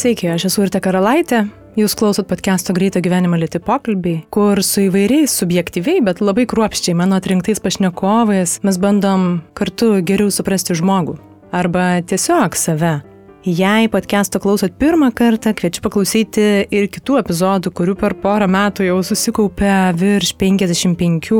Sveiki, aš esu Urte Karalaitė. Jūs klausot podcast'o Greito gyvenimo lėti pokalbiai, kur su įvairiais subjektyviai, bet labai kruopščiai mano atrinktais pašnekovais mes bandom kartu geriau suprasti žmogų. Arba tiesiog save. Jei podcast'o klausot pirmą kartą, kviečiu paklausyti ir kitų epizodų, kurių per porą metų jau susikaupė virš 55.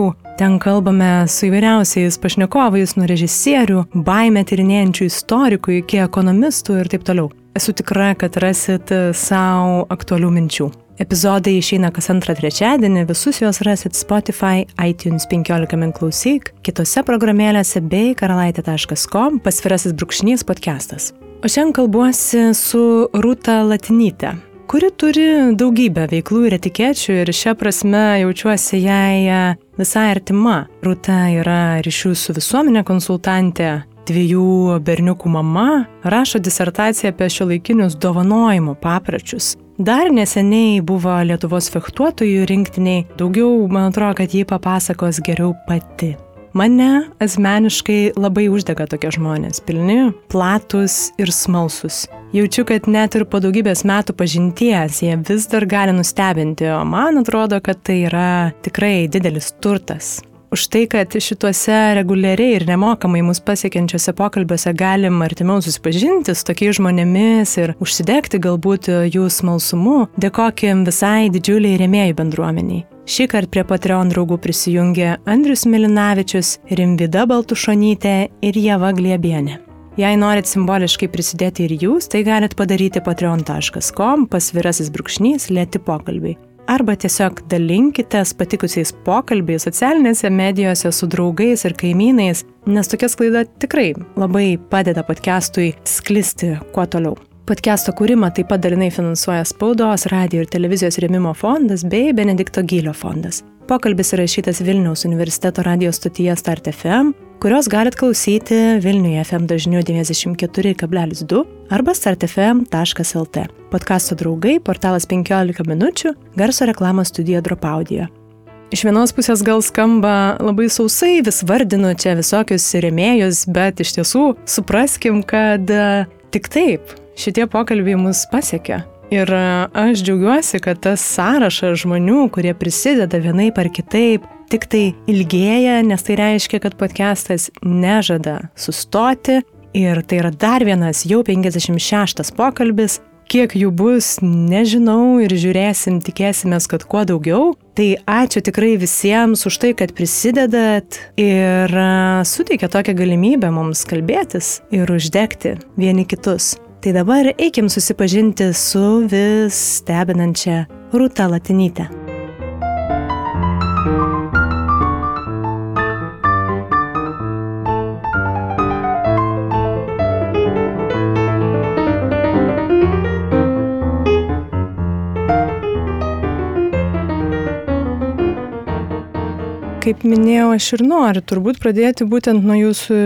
Ten kalbame su įvairiausiais pašnekovais, nuo režisierių, baimę tyrinėjančių istorikų iki ekonomistų ir taip toliau. Esu tikra, kad rasit savo aktualių minčių. Epizodai išeina kas antrą trečiadienį, visus juos rasit Spotify, iTunes 15 min klausyk, kitose programėlėse bei karalaitė.com pasvirasis brūkšnys podcastas. O šiandien kalbuosi su Rūta Latinyte, kuri turi daugybę veiklų ir etikečių ir šią prasme jaučiuosi jai visai artima. Rūta yra ryšių su visuomenė konsultantė, dviejų berniukų mama rašo disertaciją apie šiuolaikinius dovanojimo papračius. Dar neseniai buvo Lietuvos fechtuotojų rinktiniai, daugiau man atrodo, kad jį papasakos geriau pati. Mane asmeniškai labai uždega tokie žmonės, pilni, platus ir smalsus. Jaučiu, kad net ir po daugybės metų pažinties jie vis dar gali nustebinti, o man atrodo, kad tai yra tikrai didelis turtas už tai, kad šituose reguliariai ir nemokamai mus pasiekiančiose pokalbiuose galim artimiau susipažinti su tokiais žmonėmis ir užsidegti galbūt jų smalsumu, dėkokim visai didžiuliai rėmėjų bendruomeniai. Šį kartą prie Patreon draugų prisijungė Andrius Milinavičius, Rimvida Baltušonytė ir Jeva Gliebienė. Jei norit simboliškai prisidėti ir jūs, tai galite padaryti patreon.com pasvirasis brūkšnys lėti pokalbiai arba tiesiog dalinkitės patikusiais pokalbiais socialinėse medijose su draugais ir kaimynais, nes tokia sklaida tikrai labai padeda podcastui sklisti kuo toliau. Podcast'o kūrimą taip pat dalinai finansuoja Spaudos, radio ir televizijos rėmimo fondas bei Benedikto Gylio fondas. Pokalbis įrašytas Vilniaus universiteto radio stotyje Start FM, kurios galit klausyti Vilniuje FM dažniu 94,2 arba startfm.lt. Podkasto draugai, portalas 15 minučių, garso reklamos studija Dropaudio. Iš vienos pusės gal skamba labai sausai, vis vardinu čia visokius rėmėjus, bet iš tiesų supraskim, kad tik taip šitie pokalbiai mus pasiekia. Ir e, aš džiaugiuosi, kad tas sąrašas žmonių, kurie prisideda vienaip ar kitaip, tik tai ilgėja, nes tai reiškia, kad podcastas nežada sustoti Ir tai yra dar vienas jau 56 pokalbis. Kiek jų bus, nežinau ir žiūrėsim, tikėsimės, kad kuo daugiau. Tai ačiū tikrai visiems už tai, kad prisidedat ir suteikia tokią galimybę mums kalbėtis ir uždegti vieni kitus. Tai dabar eikim susipažinti su vis stebinančia Rūta Latinyte. kaip minėjau, aš ir noriu turbūt pradėti būtent nuo jūsų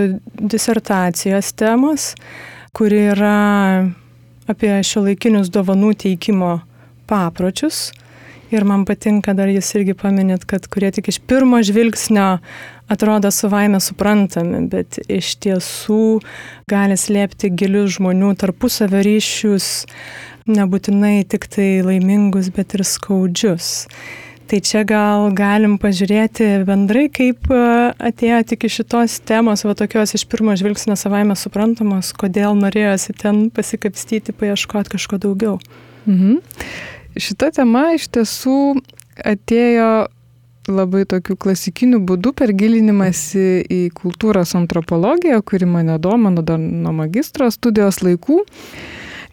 disertacijos temos, kuri yra apie šio laikinius dovanų teikimo papročius. Ir man patinka dar jūs irgi paminėt, kad kurie tik iš pirmo žvilgsnio atrodo savaime suprantami, bet iš tiesų gali slėpti gilius žmonių tarpusavio ryšius, nebūtinai tik tai laimingus, bet ir skaudžius. Tai čia gal galim pažiūrėti bendrai, kaip e, atėjo tik iš šitos temos, va tokios iš pirmo žvilgsnio savaime suprantamos, kodėl norėjosi ten pasikapstyti, paieškoti kažko daugiau. Mhm. Šita tema iš tiesų atėjo labai tokiu klasikiniu būdu per gilinimąsi į kultūros antropologiją, kuri mane domino dar nuo magistro studijos laikų.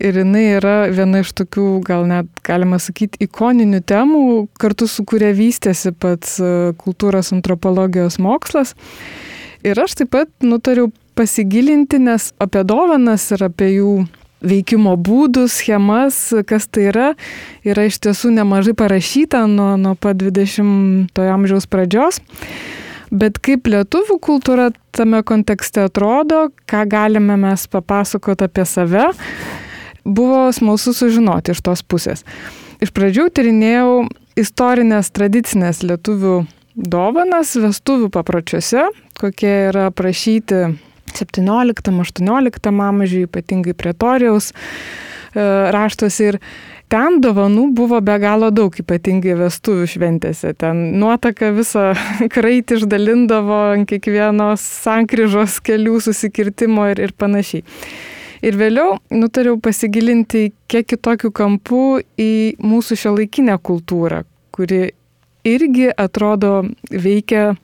Ir jinai yra viena iš tokių, gal net galima sakyti, ikoninių temų, kartu su kuria vystėsi pats e, kultūros antropologijos mokslas. Ir aš taip pat nutariau pasigilinti, nes apie dovanas ir apie jų veikimo būdus, schemas, kas tai yra, yra iš tiesų nemažai parašyta nuo, nuo pat 20-ojo amžiaus pradžios. Bet kaip lietuvių kultūra tame kontekste atrodo, ką galime mes papasakoti apie save, buvo smalsu sužinoti iš tos pusės. Iš pradžių tyrinėjau istorinės tradicinės lietuvių dovanas vestuvių papročiuose, kokie yra aprašyti 17-18 amžiuje, ypatingai pretorijaus raštuose ir ten dovanų buvo be galo daug, ypatingai vestuvių šventėse. Ten nuotaka visą kraitį išdalindavo ant kiekvienos sankryžos kelių susikirtimo ir, ir panašiai. Ir vėliau nutariau pasigilinti kiek kitokių kampų į mūsų šio laikinę kultūrą, kuri irgi atrodo veikia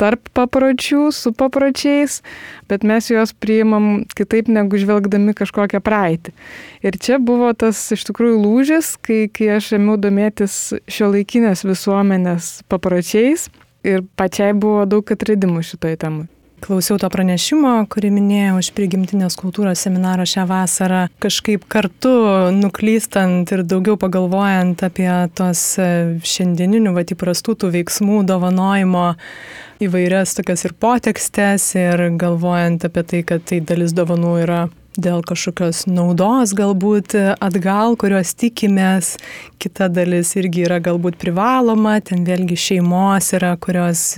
tarp papročių, su papročiais, bet mes juos priimam kitaip negu žvelgdami kažkokią praeitį. Ir čia buvo tas iš tikrųjų lūžis, kai, kai aš ėmiau domėtis šio laikinės visuomenės papročiais ir pačiai buvo daug atradimų šitoje temoje. Klausiau to pranešimo, kurį minėjau iš prigimtinės kultūros seminaro šią vasarą, kažkaip kartu nuklystant ir daugiau pagalvojant apie tos e, šiandieninių, va, įprastų tų veiksmų dovanojimo įvairias tokias ir potekstės ir galvojant apie tai, kad tai dalis dovanų yra dėl kažkokios naudos galbūt atgal, kurios tikimės, kita dalis irgi yra galbūt privaloma, ten vėlgi šeimos yra, kurios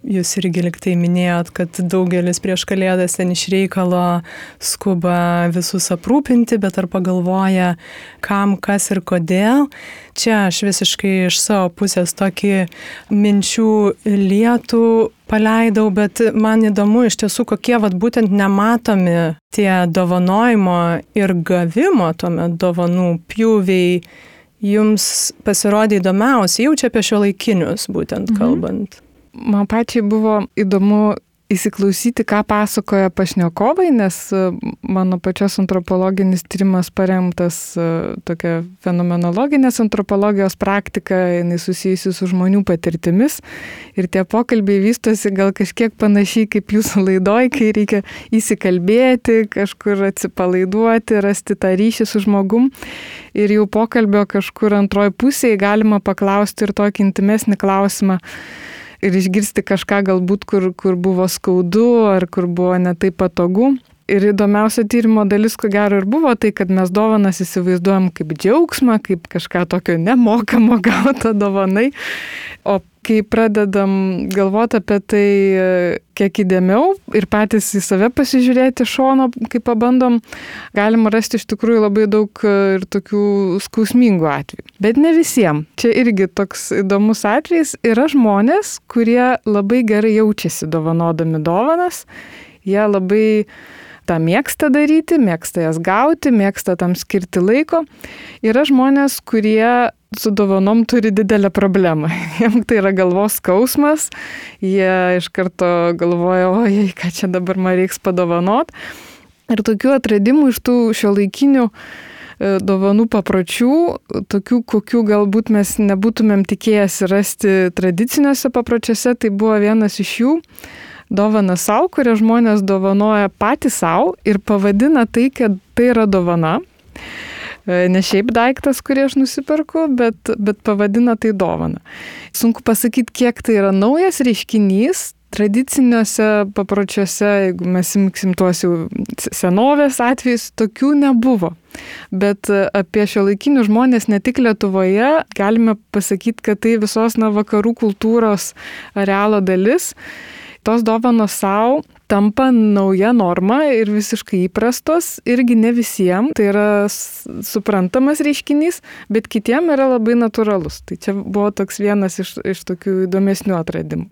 Jūs irgi liktai minėjot, kad daugelis prieš kalėdas ten iš reikalo skuba visus aprūpinti, bet ar pagalvoja, kam, kas ir kodėl. Čia aš visiškai iš savo pusės tokį minčių lietų paleidau, bet man įdomu iš tiesų, kokie vat būtent nematomi tie dovanojimo ir gavimo tuomet dovanų pjūviai jums pasirodė įdomiausi, jau čia apie šio laikinius būtent mhm. kalbant. Mhm. Man pačiai buvo įdomu įsiklausyti, ką pasakoja pašnekovai, nes e, mano pačios antropologinis tyrimas paremtas e, tokia fenomenologinės antropologijos praktika, jinai susijusi su žmonių patirtimis. Ir tie pokalbiai vystosi gal kažkiek panašiai kaip jūsų laidoj, kai reikia įsikalbėti, kažkur atsipalaiduoti, rasti tą ryšį su žmogum. Ir jau pokalbio kažkur antroji pusėje galima paklausti ir tokį intimesnį klausimą ir išgirsti kažką galbūt, kur, kur buvo skaudu ar kur buvo netai patogu. Ir įdomiausia tyrimo dalis, ko gero, ir buvo tai, kad mes dovanas įsivaizduojam kaip džiaugsmą, kaip kažką tokio nemokamo gauta dovanai. O kai pradedam galvoti apie tai kiek įdėmiau ir patys į save pasižiūrėti šono, kai pabandom, galima rasti iš tikrųjų labai daug ir tokių skausmingų atvejų. Bet ne visiems. Čia irgi toks įdomus atvejis. Yra žmonės, kurie labai gerai jaučiasi dovanodami dovanas. Jie labai tą mėgsta daryti, mėgsta jas gauti, mėgsta tam skirti laiko. Yra žmonės, kurie su dovanom turi didelę problemą. Jiems tai yra galvos skausmas, jie iš karto galvoja, ojai, ką čia dabar man reiks padovanot. Ir tokių atradimų iš tų šio laikinių e, dovanų papročių, tokių, kokių galbūt mes nebūtumėm tikėjęs rasti tradiciniuose papročiuose, tai buvo vienas iš jų dovana savo, kurią žmonės dovanoja patys savo ir pavadina tai, kad tai yra dovana. E, ne šiaip daiktas, kurį aš nusiperku, bet, bet pavadina tai dovana. Sunku pasakyti, kiek tai yra naujas reiškinys, tradiciniuose papročiuose, jeigu mes imksim tuos jau senovės atvejus, tokių nebuvo. Bet apie šio laikinių žmonės ne tik Lietuvoje galime pasakyti, kad tai visos na, vakarų kultūros arealo dalis tos dovanos savo tampa nauja norma ir visiškai įprastos, irgi ne visiems, tai yra suprantamas reiškinys, bet kitiem yra labai natūralus. Tai čia buvo toks vienas iš, iš tokių įdomesnių atradimų.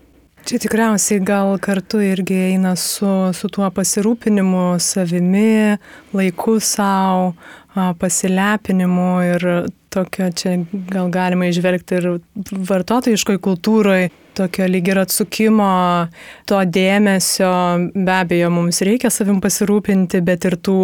Čia tikriausiai gal kartu irgi eina su, su tuo pasirūpinimu savimi, laiku savo, pasilepinimu ir tokio čia gal galima išvelgti ir vartotojiškoj kultūroje tokio lyg ir atsukimo, to dėmesio, be abejo, mums reikia savim pasirūpinti, bet ir tų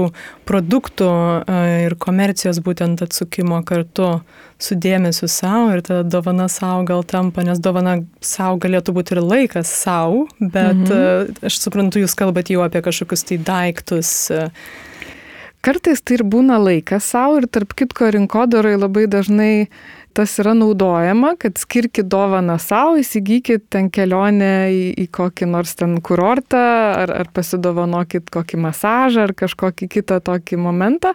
produktų e, ir komercijos būtent atsukimo kartu su dėmesiu savo ir tada dovana savo gal tampa, nes dovana savo galėtų būti ir laikas savo, bet mhm. E, aš suprantu, jūs kalbate jau apie kažkokius tai daiktus. E. Kartais tai ir būna laikas savo ir tarp kitko rinkodarai labai dažnai tas yra naudojama, kad skirkit dovaną savo, įsigykit ten kelionę į, į kokį nors ten kurortą, ar, ar pasidovanokit kokį masažą, ar kažkokį kitą tokį momentą.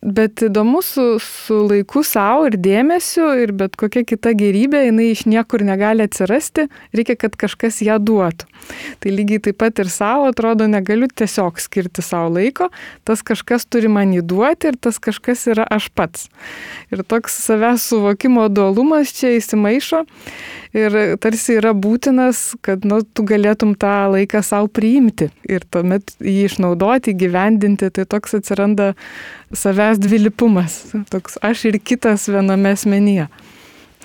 Bet įdomu su, su laiku savo ir dėmesiu ir bet kokia kita gerybė, jinai iš niekur negali atsirasti, reikia, kad kažkas ją duotų. Tai lygiai taip pat ir savo, atrodo, negaliu tiesiog skirti savo laiko, tas kažkas turi man įduoti ir tas kažkas yra aš pats. Ir toks savęs suvokimo dualumas čia įsimaišo ir tarsi yra būtinas, kad nu, tu galėtum tą laiką savo priimti ir tuomet jį išnaudoti, gyvendinti, tai toks atsiranda savęs dvilipumas, toks aš ir kitas viename asmenyje.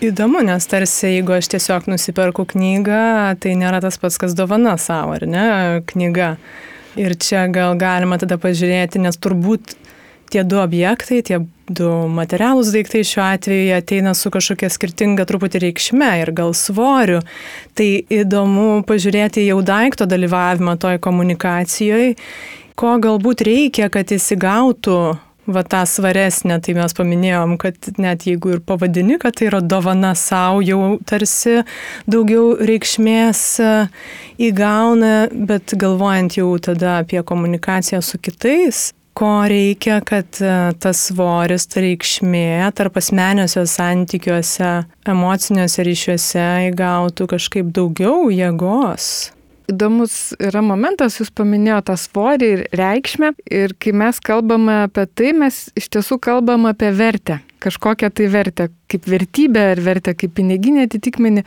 Įdomu, nes tarsi jeigu aš tiesiog nusiperku knygą, tai nėra tas pats, kas dovana savo, ar ne, knyga. Ir čia gal galima tada pažiūrėti, nes turbūt tie du objektai, tie du materialūs daiktai šiuo atveju ateina su kažkokia skirtinga truputį reikšme ir gal svoriu. Tai įdomu pažiūrėti jau daikto dalyvavimą toj komunikacijoje, ko galbūt reikia, kad įsigautų va tą svaresnę, tai mes paminėjom, kad net jeigu ir pavadini, kad tai yra dovana savo, jau tarsi daugiau reikšmės e, įgauna, bet galvojant jau tada apie komunikaciją su kitais, ko reikia, kad e, tas svoris, ta reikšmė tarp asmeniuose santykiuose, emociniuose ryšiuose įgautų kažkaip daugiau jėgos įdomus yra momentas, jūs paminėjote tą svorį ir reikšmę. Ir kai mes kalbame apie tai, mes iš tiesų kalbame apie vertę kažkokią tai vertę, kaip vertybę ar vertę kaip piniginį atitikmenį,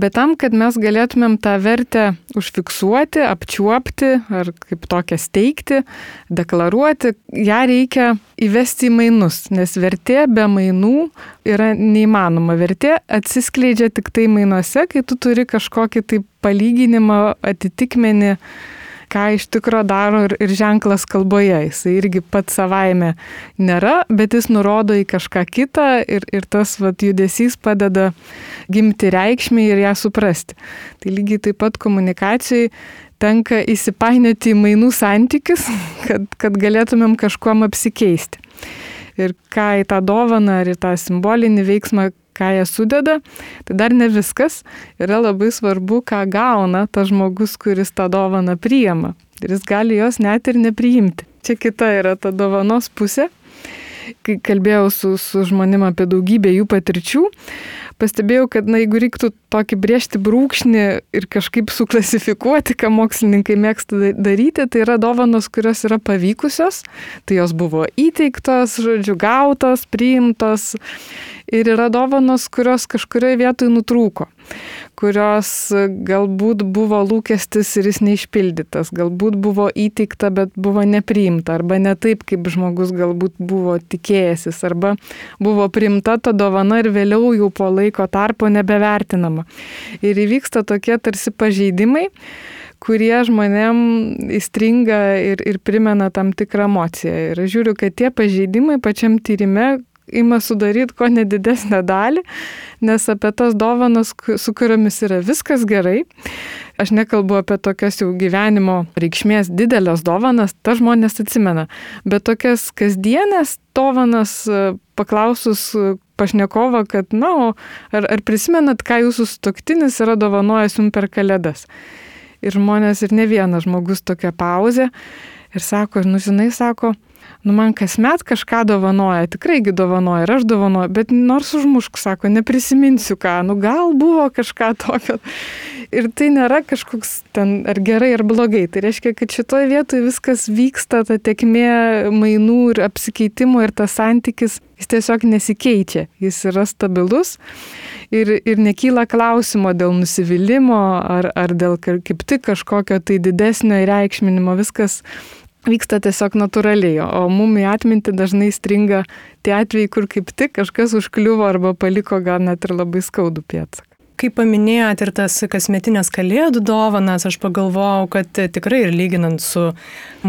bet tam, kad mes galėtumėm tą vertę užfiksuoti, apčiuopti ar kaip tokią steigti, deklaruoti, ją reikia įvesti į mainus, nes vertė be mainų yra neįmanoma. Vertė atsiskleidžia tik tai mainuose, kai tu turi kažkokį tai palyginimą, atitikmenį ką iš tikro daro ir, ir ženklas kalboje. Jis irgi pats savaime nėra, bet jis nurodo į kažką kitą ir, ir tas vat, judesys padeda gimti reikšmį ir ją suprasti. Tai lygiai taip pat komunikacijai tenka įsipainioti į mainų santykius, kad, kad galėtumėm kažkuom apsikeisti. Ir ką į tą dovaną ar į tą simbolinį veiksmą ką jie sudeda, tai dar ne viskas. Yra labai svarbu, ką gauna tas žmogus, kuris tą dovaną priima. Ir jis gali jos net ir nepriimti. Čia kita yra ta dovanos pusė. Kai kalbėjau su, su žmonėm apie daugybę jų patirčių, pastebėjau, kad na, jeigu reiktų tokį briežti brūkšnį ir kažkaip suklasifikuoti, ką mokslininkai mėgsta daryti, tai yra dovanos, kurios yra pavykusios, tai jos buvo įteiktos, žodžiu, gautos, priimtos ir yra dovanos, kurios kažkurioje vietoje nutrūko, kurios galbūt buvo lūkestis ir jis neišpildytas, galbūt buvo įteikta, bet buvo nepriimta, arba ne taip, kaip žmogus galbūt buvo tikėjęsis, arba buvo priimta ta dovana ir vėliau jau po laiko tarpo nebevertinama. Ir įvyksta tokie tarsi pažeidimai, kurie žmonėm įstringa ir, ir primena tam tikrą emociją. Ir žiūriu, kad tie pažeidimai pačiam tyrime ima sudaryti ko nedidesnę dalį, nes apie tas dovanas, su kuriomis yra viskas gerai, aš nekalbu apie tokias jau gyvenimo reikšmės didelės dovanas, ta žmonės atsimena, bet tokias kasdienės dovanas paklausus pašnekovą, kad, na, o ar, ar prisimenat, ką jūsų stoktinis yra dovanojęs jums per kalėdas? Ir žmonės ir ne vienas žmogus tokia pauzė ir sako, nu žinai, sako, nu man kasmet kažką dovanoja, tikraigi dovanoja ir aš dovanoju, bet nors užmušk, sako, neprisiminsiu ką, nu gal buvo kažką tokio. Ir tai nėra kažkoks ten ar gerai ar blogai. Tai reiškia, kad šitoje vietoje viskas vyksta, ta tekmė mainų ir apsikeitimo ir tas santykis, jis tiesiog nesikeičia, jis yra stabilus ir, ir nekyla klausimo dėl nusivylimų ar, ar dėl kaip tik kažkokio tai didesnio įreikšminimo, viskas vyksta tiesiog natūraliai, o mum į atmintį dažnai stringa tie atvejai, kur kaip tik kažkas užkliuvo arba paliko gal net ir labai skaudų pėdsaką. Kaip paminėjot ir tas kasmetinės kalėdų dovanas, aš pagalvojau, kad tikrai ir lyginant su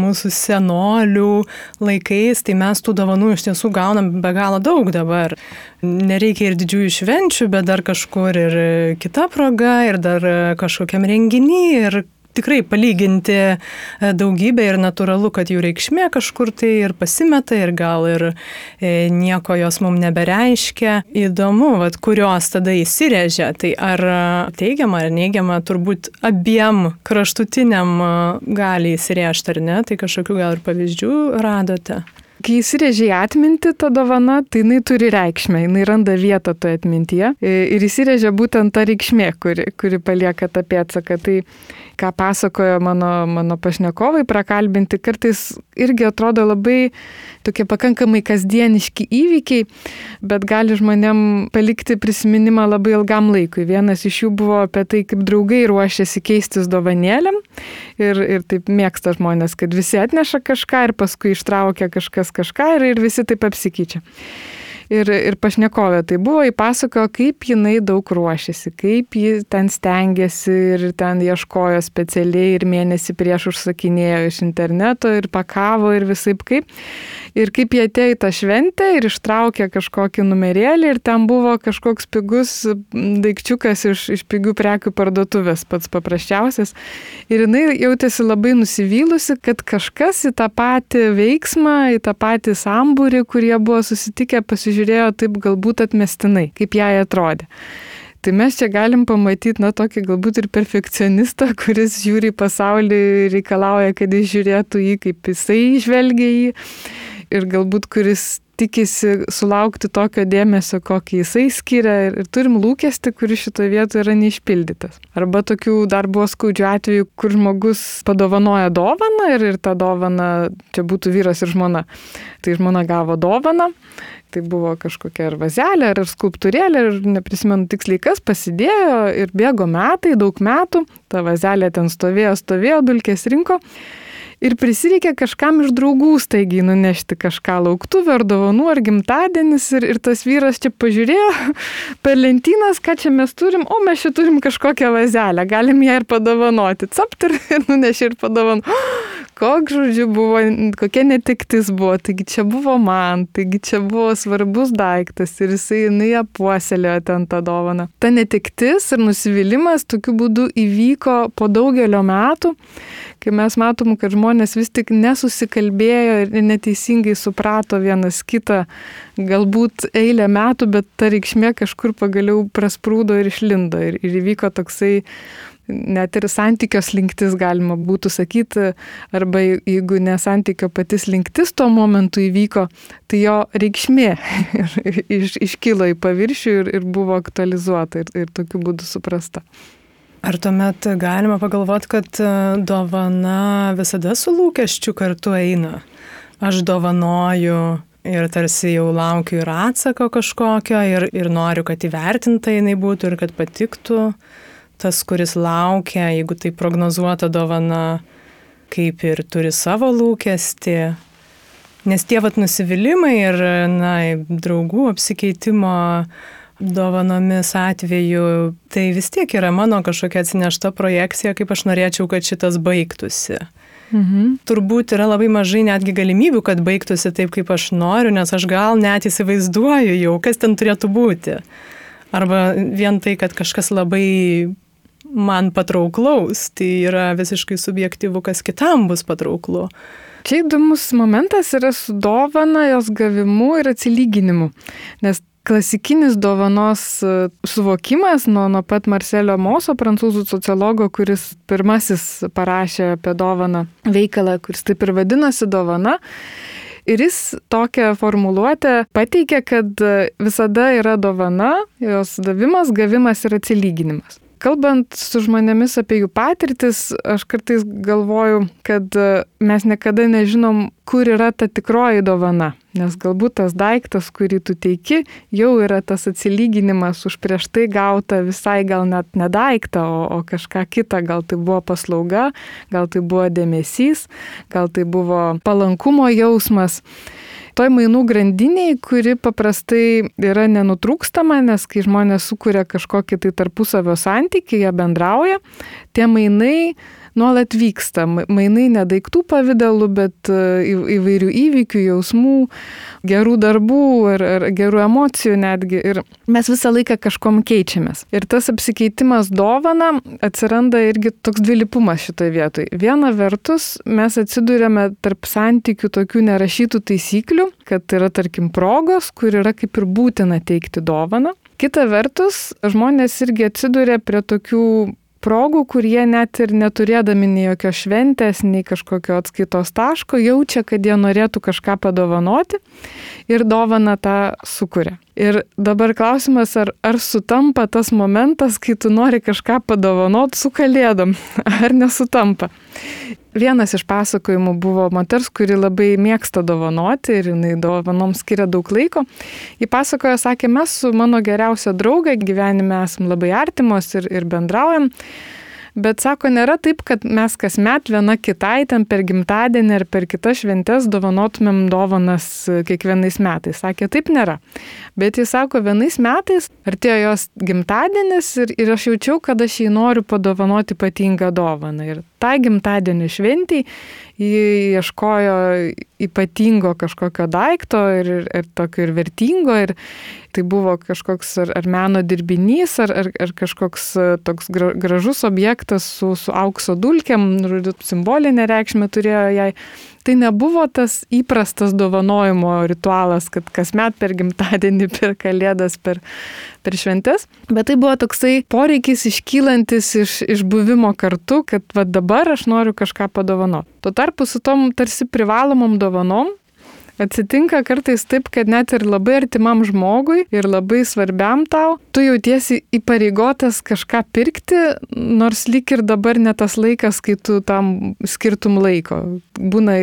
mūsų senolių laikais, tai mes tų dovanų iš tiesų gaunam be galo daug dabar. Nereikia ir didžiųjų švenčių, bet dar kažkur ir kita proga, ir dar kažkokiam renginiui, ir tikrai palyginti e, daugybę ir natūralu, kad jų reikšmė kažkur tai ir pasimeta ir gal ir e, nieko jos mums nebereiškia. Įdomu, vat, kurios tada įsirėžia, tai ar teigiama ar neigiama, turbūt abiem kraštutiniam gali įsirėžti ar ne, tai kažkokių gal ir pavyzdžių radote. kai įsirėžia į atmintį ta dovana, tai jinai turi reikšmę, jinai randa vietą toje atmintyje ir įsirėžia būtent ta reikšmė, kuri, kuri palieka tą pėdsaką. Tai ką pasakojo mano, mano pašnekovai prakalbinti, kartais irgi atrodo labai tokie pakankamai kasdieniški įvykiai, bet gali žmonėm palikti prisiminimą labai ilgam laikui. Vienas iš jų buvo apie tai, kaip draugai ruošiasi keistis dovanėlėm ir, ir taip mėgsta žmonės, kad visi atneša kažką ir paskui ištraukia kažkas kažką ir, ir visi taip apsikeičia ir, ir pašnekovė tai buvo, įpasakojo, kaip jinai daug ruošiasi, kaip ji ten stengiasi ir ten ieškojo specialiai ir mėnesį prieš užsakinėjo iš interneto ir pakavo ir visai kaip. Ir kaip jie atėjo į tą šventę ir ištraukė kažkokį numerėlį ir ten buvo kažkoks pigus daikčiukas iš, iš pigių prekių parduotuvės, pats paprasčiausias. Ir jinai jautėsi labai nusivylusi, kad kažkas į tą patį veiksmą, į tą patį sambūrį, kurie buvo susitikę, pasižiūrėjo taip galbūt atmestinai, kaip jai atrodė. Tai mes čia galim pamatyti, na, tokį galbūt ir perfekcionistą, kuris žiūri į pasaulį ir reikalauja, kad jis žiūrėtų jį, kaip jisai žvelgia jį ir galbūt kuris tikisi sulaukti tokio dėmesio, kokį jisai skiria ir, ir turim lūkesti, kuris šitoje vietoje yra neišpildytas. Arba tokių dar buvo skaudžių atvejų, kur žmogus padovanoja dovaną ir, ir ta dovana, čia būtų vyras ir žmona. Tai žmona gavo dovaną, tai buvo kažkokia ar vazelė, ar skulptūrėlė, ir neprisimenu tiksliai kas, pasidėjo ir bėgo metai, daug metų, ta vazelė ten stovėjo, stovėjo, dulkės rinko ir prisireikė kažkam iš draugų staigiai nunešti kažką lauktuvę ar dovanų ar gimtadienis ir, ir tas vyras čia pažiūrėjo per lentynas, ką čia mes turim, o mes čia turim kažkokią vazelę, galim ją ir padovanoti. Capt ir, ir nunešė ir padovanoti. Koks žodžiu buvo, kokia netiktis buvo, taigi čia buvo man, taigi čia buvo svarbus daiktas ir jisai jinai apuoselėjo ten tą dovaną. Ta netiktis ir nusivylimas tokiu būdu įvyko po daugelio metų, kai mes matom, kad žmonės vis tik nesusikalbėjo ir neteisingai suprato vienas kitą, galbūt eilę metų, bet ta reikšmė kažkur pagaliau prasprūdo ir išlindo. Ir, ir įvyko toksai net ir santykios linktis galima būtų sakyti, arba jeigu ne santykio patys linktis tuo momentu įvyko, tai jo reikšmė iš, iškilo į paviršių ir, ir buvo aktualizuota ir, ir tokiu būdu suprasta. Ar tuomet galima pagalvoti, kad e, dovana visada su lūkesčiu kartu eina? Aš dovanoju ir tarsi jau laukiu ir atsako kažkokio ir, ir noriu, kad įvertinta jinai būtų ir kad patiktų. Tas, kuris laukia, jeigu tai prognozuota dovana, kaip ir turi savo lūkestį. Nes tie vat nusivylimai ir, na, draugų apsikeitimo dovanomis atveju, tai vis tiek yra mano kažkokia atsinešta projekcija, kaip aš norėčiau, kad šitas baigtųsi. Mhm. Turbūt yra labai mažai netgi galimybių, kad baigtųsi taip, kaip aš noriu, nes aš gal net įsivaizduoju jau, kas ten turėtų būti. Arba vien tai, kad kažkas labai man patrauklaus, tai yra visiškai subjektyvu, kas kitam bus patrauklu. Čia įdomus momentas yra su dovana, jos gavimu ir atsilyginimu. Nes klasikinis dovanos e, suvokimas nuo, nuo pat Marcelio Moso, prancūzų sociologo, kuris pirmasis parašė apie dovaną veikalą, kuris taip ir vadinasi dovana. Ir jis tokią formuluotę pateikė, kad visada yra dovana, jos davimas, gavimas ir atsilyginimas. Kalbant su žmonėmis apie jų patirtis, aš kartais galvoju, kad e, mes niekada nežinom, kur yra ta tikroji dovana. Nes galbūt tas daiktas, kurį tu teiki, jau yra tas atsilyginimas už prieš tai gautą visai gal net ne daiktą, o, o kažką kitą. Gal tai buvo paslauga, gal tai buvo dėmesys, gal tai buvo palankumo jausmas toj mainų grandiniai, kuri paprastai yra nenutrūkstama, nes kai žmonės sukuria kažkokį tai tarpusavio santykį, jie bendrauja, tie mainai nuolat vyksta. Mainai ne daiktų pavydalu, bet e, įvairių įvykių, jausmų, gerų darbų ar, ar gerų emocijų netgi. Ir mes visą laiką kažkom keičiamės. Ir tas apsikeitimas dovana atsiranda irgi toks dvilipumas šitoje vietoje. Viena vertus, mes atsidūrėme tarp santykių tokių nerašytų taisyklių, kad yra tarkim progos, kur yra kaip ir būtina teikti dovaną. Kita vertus, žmonės irgi atsiduria prie tokių progų, kur jie net ir neturėdami nei jokios šventės, nei kažkokio atskaitos taško, jaučia, kad jie norėtų kažką padovanoti ir dovana tą sukuria. Ir dabar klausimas, ar, ar sutampa tas momentas, kai tu nori kažką padovanot su kalėdom, ar nesutampa. Vienas iš pasakojimų buvo moters, kuri labai mėgsta dovanoti ir jinai dovanom skiria daug laiko. Ji pasakojo, sakė, mes su mano geriausia drauga gyvenime esame labai artimos ir, ir bendraujam. Bet sako, nėra taip, kad mes kasmet viena kitai ten per gimtadienį ar per kitas šventes dovanotumėm dovanas kiekvienais metais. Sakė, taip nėra. Bet jis sako, vienais metais artėjo jos gimtadienis ir, ir aš jaučiau, kad aš jai noriu padovanoti ypatingą dovaną. Ir tą gimtadienį šventį jie ieškojo ypatingo kažkokio daikto ir, ir tokio ir vertingo. Ir tai buvo kažkoks ar, ar meno dirbinys, ar, ar, ar kažkoks e, toks gražus objektas su, su aukso dulkėm, simbolinė reikšmė turėjo jai. Tai nebuvo tas įprastas dovanojimo ritualas, kad kasmet per gimtadienį, per kalėdas, per, per šventes, bet tai buvo toksai poreikis iškylantis iš, iš buvimo kartu, kad va dabar aš noriu kažką padovanoti. Tuo tarpu su tom tarsi privalomom dovanom Atsitinka kartais taip, kad net ir labai artimam žmogui ir labai svarbiam tau, tu jautiesi įpareigotas kažką pirkti, nors lyg ir dabar ne tas laikas, kai tu tam skirtum laiko. Būna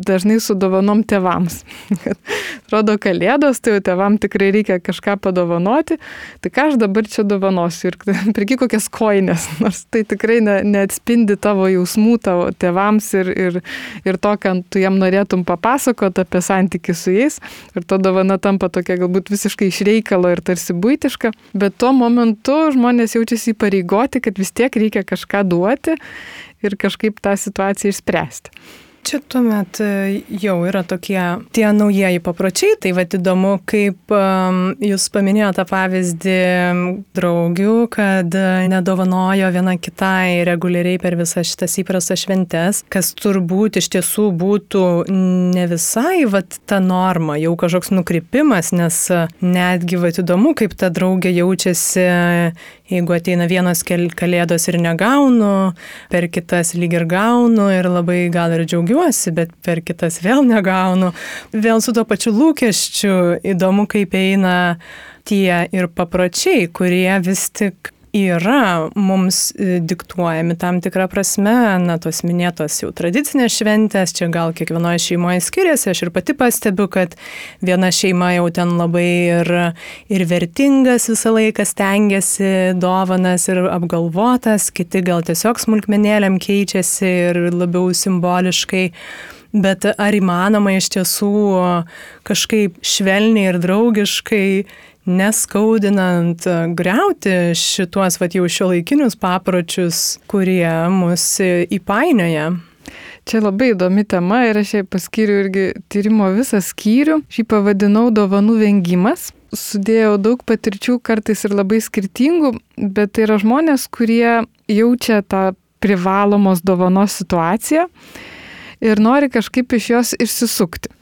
dažnai su dovanom tevams. Rodo kalėdos, tai jau tevam tikrai reikia kažką padovanoti, tai ką aš dabar čia dovanosiu ir pirki kokias koinės, nors tai tikrai ne, neatspindi tavo jausmų tavo tevams ir, ir, ir to, ką tu jam norėtum papasakoti apie santykių su jais ir to dovana tampa tokia galbūt visiškai išreikalo ir tarsi būtiška, bet tuo momentu žmonės jaučiasi įpareigoti, kad vis tiek reikia kažką duoti ir kažkaip tą situaciją išspręsti. Čia tuomet e, jau yra tokie tie naujieji papročiai, tai vad įdomu, kaip jūs paminėjote tą pavyzdį draugių, kad nedovanojo viena kitai reguliariai per visas šitas įprastas šventes, kas turbūt iš tiesų būtų ne visai vat, ta norma, jau kažkoks nukrypimas, nes netgi vad įdomu, kaip ta draugė jaučiasi Jeigu ateina vienos kalėdos ir negaunu, per kitas lyg ir gaunu ir labai gal ir džiaugiuosi, bet per kitas vėl negaunu, vėl su to pačiu lūkesčiu įdomu, kaip eina tie ir papročiai, kurie vis tik yra mums e, diktuojami tam tikrą prasme, na, tos minėtos jau tradicinės šventės, čia gal kiekvienoje šeimoje skiriasi, aš ir pati pastebiu, kad viena šeima jau ten labai ir, ir vertingas visą laiką stengiasi, dovanas ir apgalvotas, kiti gal tiesiog smulkmenėlėm keičiasi ir labiau simboliškai. Bet ar įmanoma iš tiesų kažkaip švelniai ir draugiškai neskaudinant, e, greuti šituos vat, jau šio laikinius papročius, kurie mus įpainioja. Čia labai įdomi tema ir aš jai paskiriu irgi tyrimo visą skyrių. Šį pavadinau dovanų vengimas. Sudėjau daug patirčių, kartais ir labai skirtingų, bet tai yra žmonės, kurie jaučia tą privalomos dovanos situaciją ir nori kažkaip iš jos išsisukti.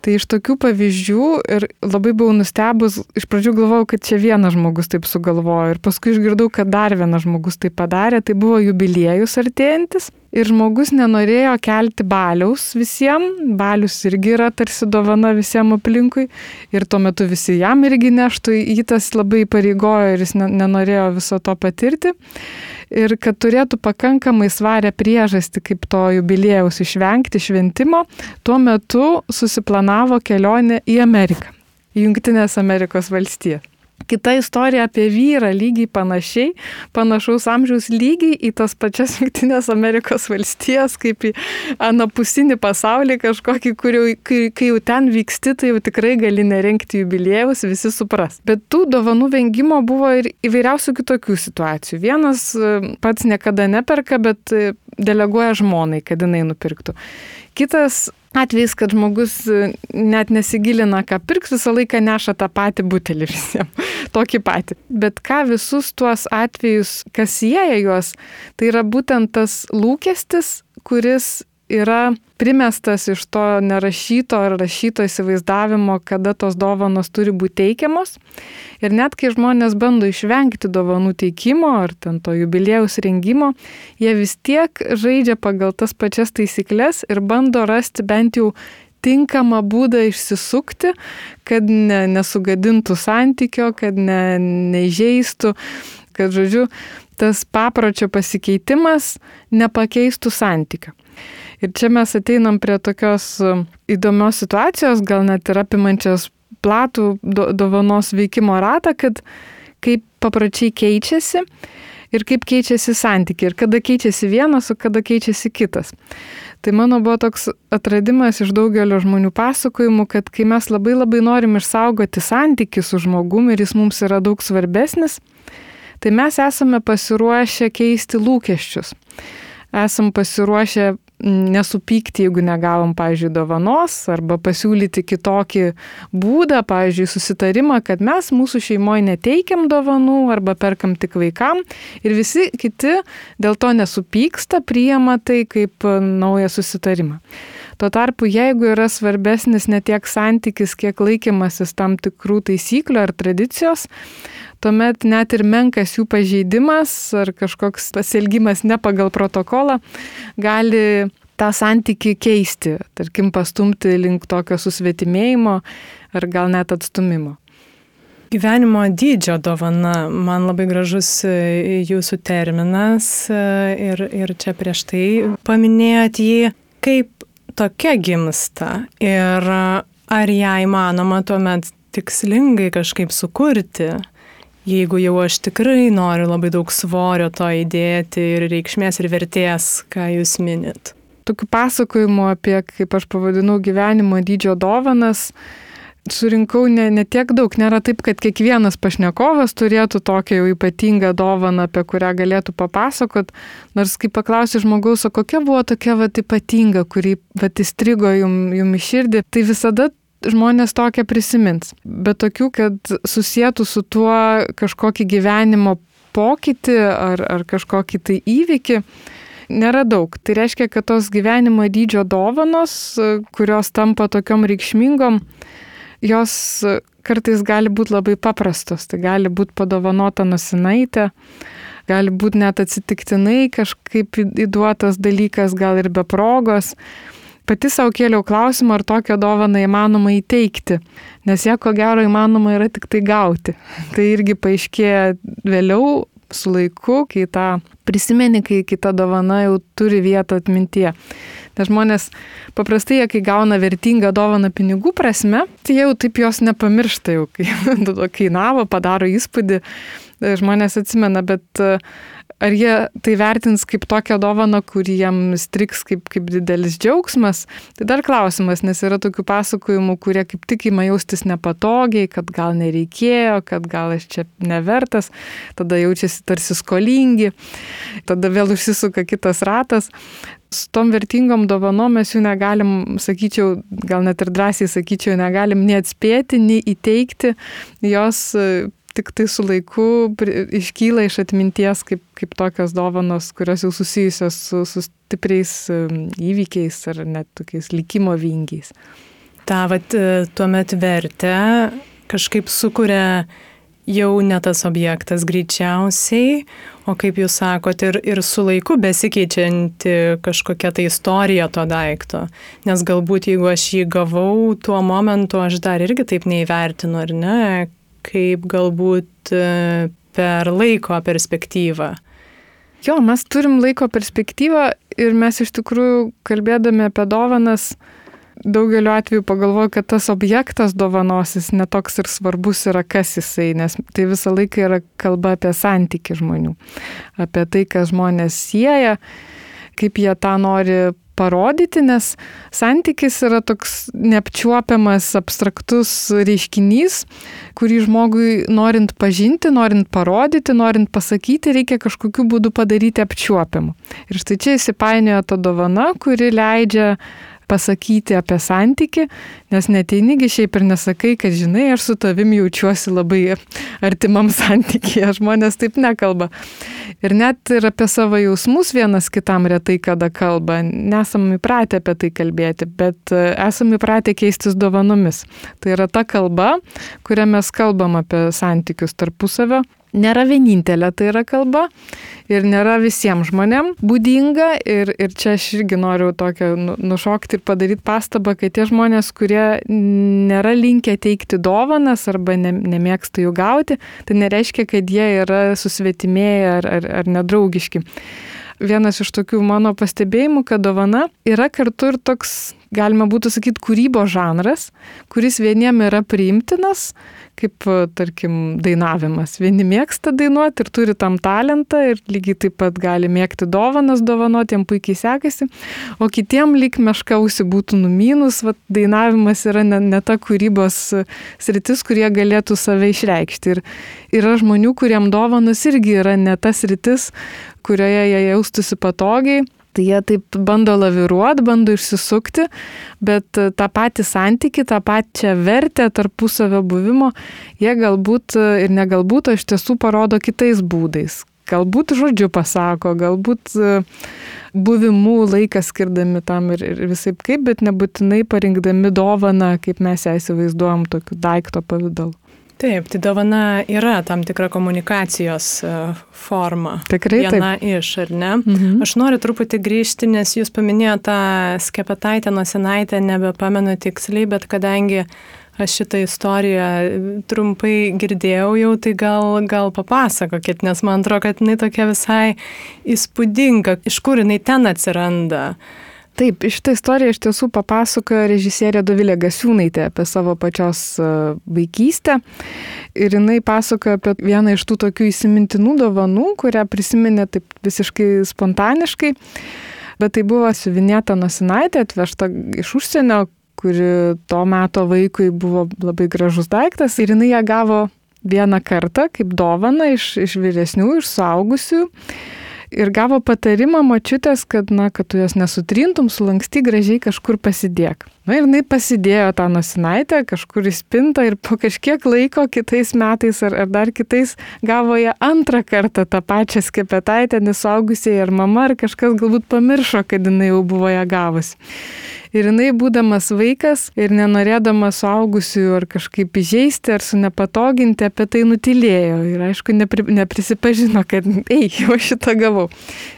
Tai iš tokių pavyzdžių ir labai buvau nustebus, iš pradžių galvojau, kad čia vienas žmogus taip sugalvojo ir paskui išgirdau, kad dar vienas žmogus tai padarė, tai buvo jubiliejus artėjantis. Ir žmogus nenorėjo kelti baliaus visiems, balius irgi yra tarsi dovana visiems aplinkui. Ir tuo metu visi jam irgi neštų, jį tas labai pareigojo ir jis nenorėjo viso to patirti ir kad turėtų pakankamai svarę priežastį, kaip to jubiliejaus išvengti šventimo, tuo metu susiplanavo kelionę į Ameriką, į Junktinės Amerikos valstiją. Kita istorija apie vyrą lygiai panašiai, panašaus amžiaus lygiai į tas pačias Junktinės Amerikos valstijas, kaip į anapusinį pasaulį kažkokį, kur jau, kai, kai jau ten vyksti, tai jau tikrai gali nerenkti jubiliejus, visi supras. Bet tų dovanų vengimo buvo ir įvairiausių kitokių situacijų. Vienas e, pats niekada neperka, bet e, deleguoja žmonai, kad jinai nupirktų. Kitas atvejais, kad žmogus e, net nesigilina, ką pirks, visą laiką neša tą patį butelį visiems, tokį patį. Bet ką visus tuos atvejus, kas sieja juos, tai yra būtent tas lūkestis, kuris yra primestas iš to nerašyto ar rašyto įsivaizdavimo, kada tos dovanos turi būti teikiamos. Ir net kai žmonės bando išvengti dovanų teikimo ar ten to jubiliejaus rengimo, jie vis tiek žaidžia pagal tas pačias taisyklės ir bando rasti bent jau tinkamą būdą išsisukti, kad ne, nesugadintų santykio, kad ne, neįžeistų, kad, žodžiu, tas papročio pasikeitimas nepakeistų santykio. Ir čia mes ateinam prie tokios e, įdomios situacijos, gal net ir apimančios platų do, dovanos veikimo ratą, kad kaip papročiai keičiasi ir kaip keičiasi santykiai ir kada keičiasi vienas, o kada keičiasi kitas. Tai mano buvo toks atradimas iš daugelio žmonių pasakojimų, kad kai mes labai labai norim išsaugoti santykių su žmogumi ir jis mums yra daug svarbesnis, tai mes esame pasiruošę keisti lūkesčius. Esam pasiruošę nesupykti, jeigu negavom, pavyzdžiui, dovanos, arba pasiūlyti kitokį būdą, pavyzdžiui, susitarimą, kad mes mūsų šeimoje neteikiam dovanų arba perkam tik vaikam ir visi kiti dėl to nesupyksta, priema tai kaip naują susitarimą. Tuo tarpu, jeigu yra svarbesnis ne tiek santykis, kiek laikymasis tam tikrų taisyklių ar tradicijos, tuomet net ir menkas jų pažeidimas ar kažkoks pasielgimas ne pagal protokolą gali tą santyki keisti, tarkim, pastumti link tokio susvetimėjimo ar gal net atstumimo. Gyvenimo dydžio dovana, man labai gražus e, jūsų terminas e, ir, ir čia prieš tai paminėjot jį, kaip tokia gimsta ir ar ją įmanoma tuomet tikslingai kažkaip sukurti, jeigu jau aš tikrai noriu labai daug svorio to įdėti ir reikšmės ir vertės, ką jūs minit. Tokių pasakojimų apie, kaip aš pavadinau, gyvenimo dydžio dovanas surinkau ne, ne tiek daug. Nėra taip, kad kiekvienas pašnekovas turėtų tokią jau ypatingą dovaną, apie kurią galėtų papasakot. Nors kai paklausi žmogaus, o kokia buvo tokia vat, ypatinga, kuri vat, įstrigo jum, jum į širdį, tai visada žmonės tokią prisimins. Bet tokių, kad susijėtų su tuo kažkokį gyvenimo pokytį ar, ar kažkokį tai įvykį, nėra daug. Tai reiškia, kad tos gyvenimo dydžio dovanos, kurios tampa tokiom reikšmingom, jos kartais gali būti labai paprastos. Tai gali būti padovanota nusinaitė, gali būti net atsitiktinai kažkaip įduotas dalykas, gal ir be progos pati savo kėliau klausimą, ar tokią dovaną įmanoma įteikti, nes ją ko gero įmanoma yra tik tai gauti. Tai irgi paaiškėja vėliau su laiku, kai tą prisimeni, kai kita dovana jau turi vietą atmintie. Nes žmonės paprastai, jie kai gauna vertingą dovaną pinigų prasme, tai jau taip jos nepamiršta jau, kai kainavo, padaro įspūdį, žmonės atsimena, bet ar jie tai vertins kaip tokią dovaną, kuri jam striks kaip, kaip didelis džiaugsmas, tai dar klausimas, nes yra tokių pasakojimų, kurie kaip tik ima jaustis nepatogiai, kad gal nereikėjo, kad gal aš čia nevertas, tada jaučiasi tarsi skolingi, tada vėl užsisuka kitas ratas. Su tom vertingom dovanom mes jų negalim, sakyčiau, gal net ir drąsiai sakyčiau, negalim nei atspėti, nei įteikti, jos tik tai su laiku iškyla iš atminties kaip, kaip tokios dovanos, kurios jau susijusios su, su stipriais įvykiais ar net tokiais likimo vingiais. Ta vat e, tuomet vertę kažkaip sukuria jau ne tas objektas greičiausiai, o kaip jūs sakot, ir, ir su laiku besikeičianti kažkokia tai istorija to daikto. Nes galbūt jeigu aš jį gavau tuo momentu, aš dar irgi taip neįvertinu, ar ne, kaip galbūt e, per laiko perspektyvą. Jo, mes turim laiko perspektyvą ir mes iš tikrųjų kalbėdami apie dovanas daugeliu atveju pagalvoju, kad tas objektas dovanosis netoks ir svarbus yra, kas jisai, nes tai visą laiką yra kalba apie santyki žmonių, apie tai, kas žmonės sieja, kaip jie tą nori parodyti, nes santykis yra toks neapčiuopiamas, abstraktus reiškinys, kurį žmogui norint pažinti, norint parodyti, norint pasakyti, reikia kažkokiu būdu padaryti apčiuopiamu. Ir štai čia įsipainioja ta dovana, kuri leidžia pasakyti apie santyki, nes neteinigi šiaip ir nesakai, kad žinai, aš su tavim jaučiuosi labai artimam santykiai, žmonės taip nekalba. Ir net ir apie savo jausmus vienas kitam retai kada kalba, nesam įpratę apie tai kalbėti, bet e, esam įpratę keistis dovanomis. Tai yra ta kalba, kurią mes kalbam apie santykius tarpusavio nėra vienintelė tai yra kalba ir nėra visiems žmonėm būdinga. Ir, ir čia aš irgi noriu tokią nu, nušokti ir padaryti pastabą, kad tie žmonės, kurie nėra linkę teikti dovanas arba ne, nemėgsta jų gauti, tai nereiškia, kad jie yra susvetimėję ar, ar, ar nedraugiški. Vienas iš tokių mano pastebėjimų, kad dovana yra kartu ir toks, galima būtų sakyti, kūrybos žanras, kuris vieniem yra priimtinas, kaip, e, tarkim, dainavimas. Vieni mėgsta dainuoti ir turi tam talentą ir lygiai taip pat gali mėgti dovanas, dovanoti, jiems puikiai sekasi, o kitiem lyg meškausi būtų numynus, va, dainavimas yra ne, ne ta kūrybos e, sritis, kurie galėtų save išreikšti. Ir yra žmonių, kuriem dovanas irgi yra ne tas sritis, kurioje jie jaustųsi patogiai Tai jie taip bando laviruoti, bando išsisukti, bet e, tą patį santyki, tą pačią vertę tarpusavio buvimo, jie galbūt e, ir negalbūt, o iš tiesų parodo kitais būdais. Galbūt žodžiu pasako, galbūt e, buvimų laiką skirdami tam ir, ir visai kaip, bet nebūtinai parinkdami dovaną, kaip mes ją įsivaizduojam, tokiu daikto pavydalu. Taip, tai dovana yra tam tikra komunikacijos e, forma. Tikrai. Viena taip. iš, ar ne? Mhm. Aš noriu truputį grįžti, nes jūs paminėjote tą skepetaitę, nusinaitę, nebepamenu tiksliai, bet kadangi aš šitą istoriją trumpai girdėjau jau, tai gal, gal papasakokit, nes man atrodo, kad jinai tokia visai įspūdinga, iš kur jinai ten atsiranda. Taip, šitą istoriją iš tiesų papasakojo režisierė Dovilė Gasiūnaitė apie savo pačios e, vaikystę. Ir jinai pasakojo apie vieną iš tų tokių įsimintinų dovanų, kurią prisiminė taip visiškai spontaniškai. Bet tai buvo siuvinėta nosinaitė, atvežta iš užsienio, kuri to meto vaikui buvo labai gražus daiktas. Ir jinai ją gavo vieną kartą kaip dovana iš, iš vyresnių, iš suaugusių ir gavo patarimą močiutės, kad, na, kad tu jos nesutrintum, sulanksti gražiai kažkur pasidėk. Na ir jinai pasidėjo tą nusinaitę kažkur į spintą ir po kažkiek laiko kitais metais ar, ar dar kitais gavo ją antrą kartą tą pačią skepetaitę, nesaugusiai ar mama ar kažkas galbūt pamiršo, kad jinai jau buvo ją gavusi. Ir jinai, būdamas vaikas ir nenorėdamas suaugusiųjų ar kažkaip įžeisti ar su nepatoginti, apie tai nutilėjo. Ir aišku, nepri, neprisipažino, kad, ei, jau šitą gavau.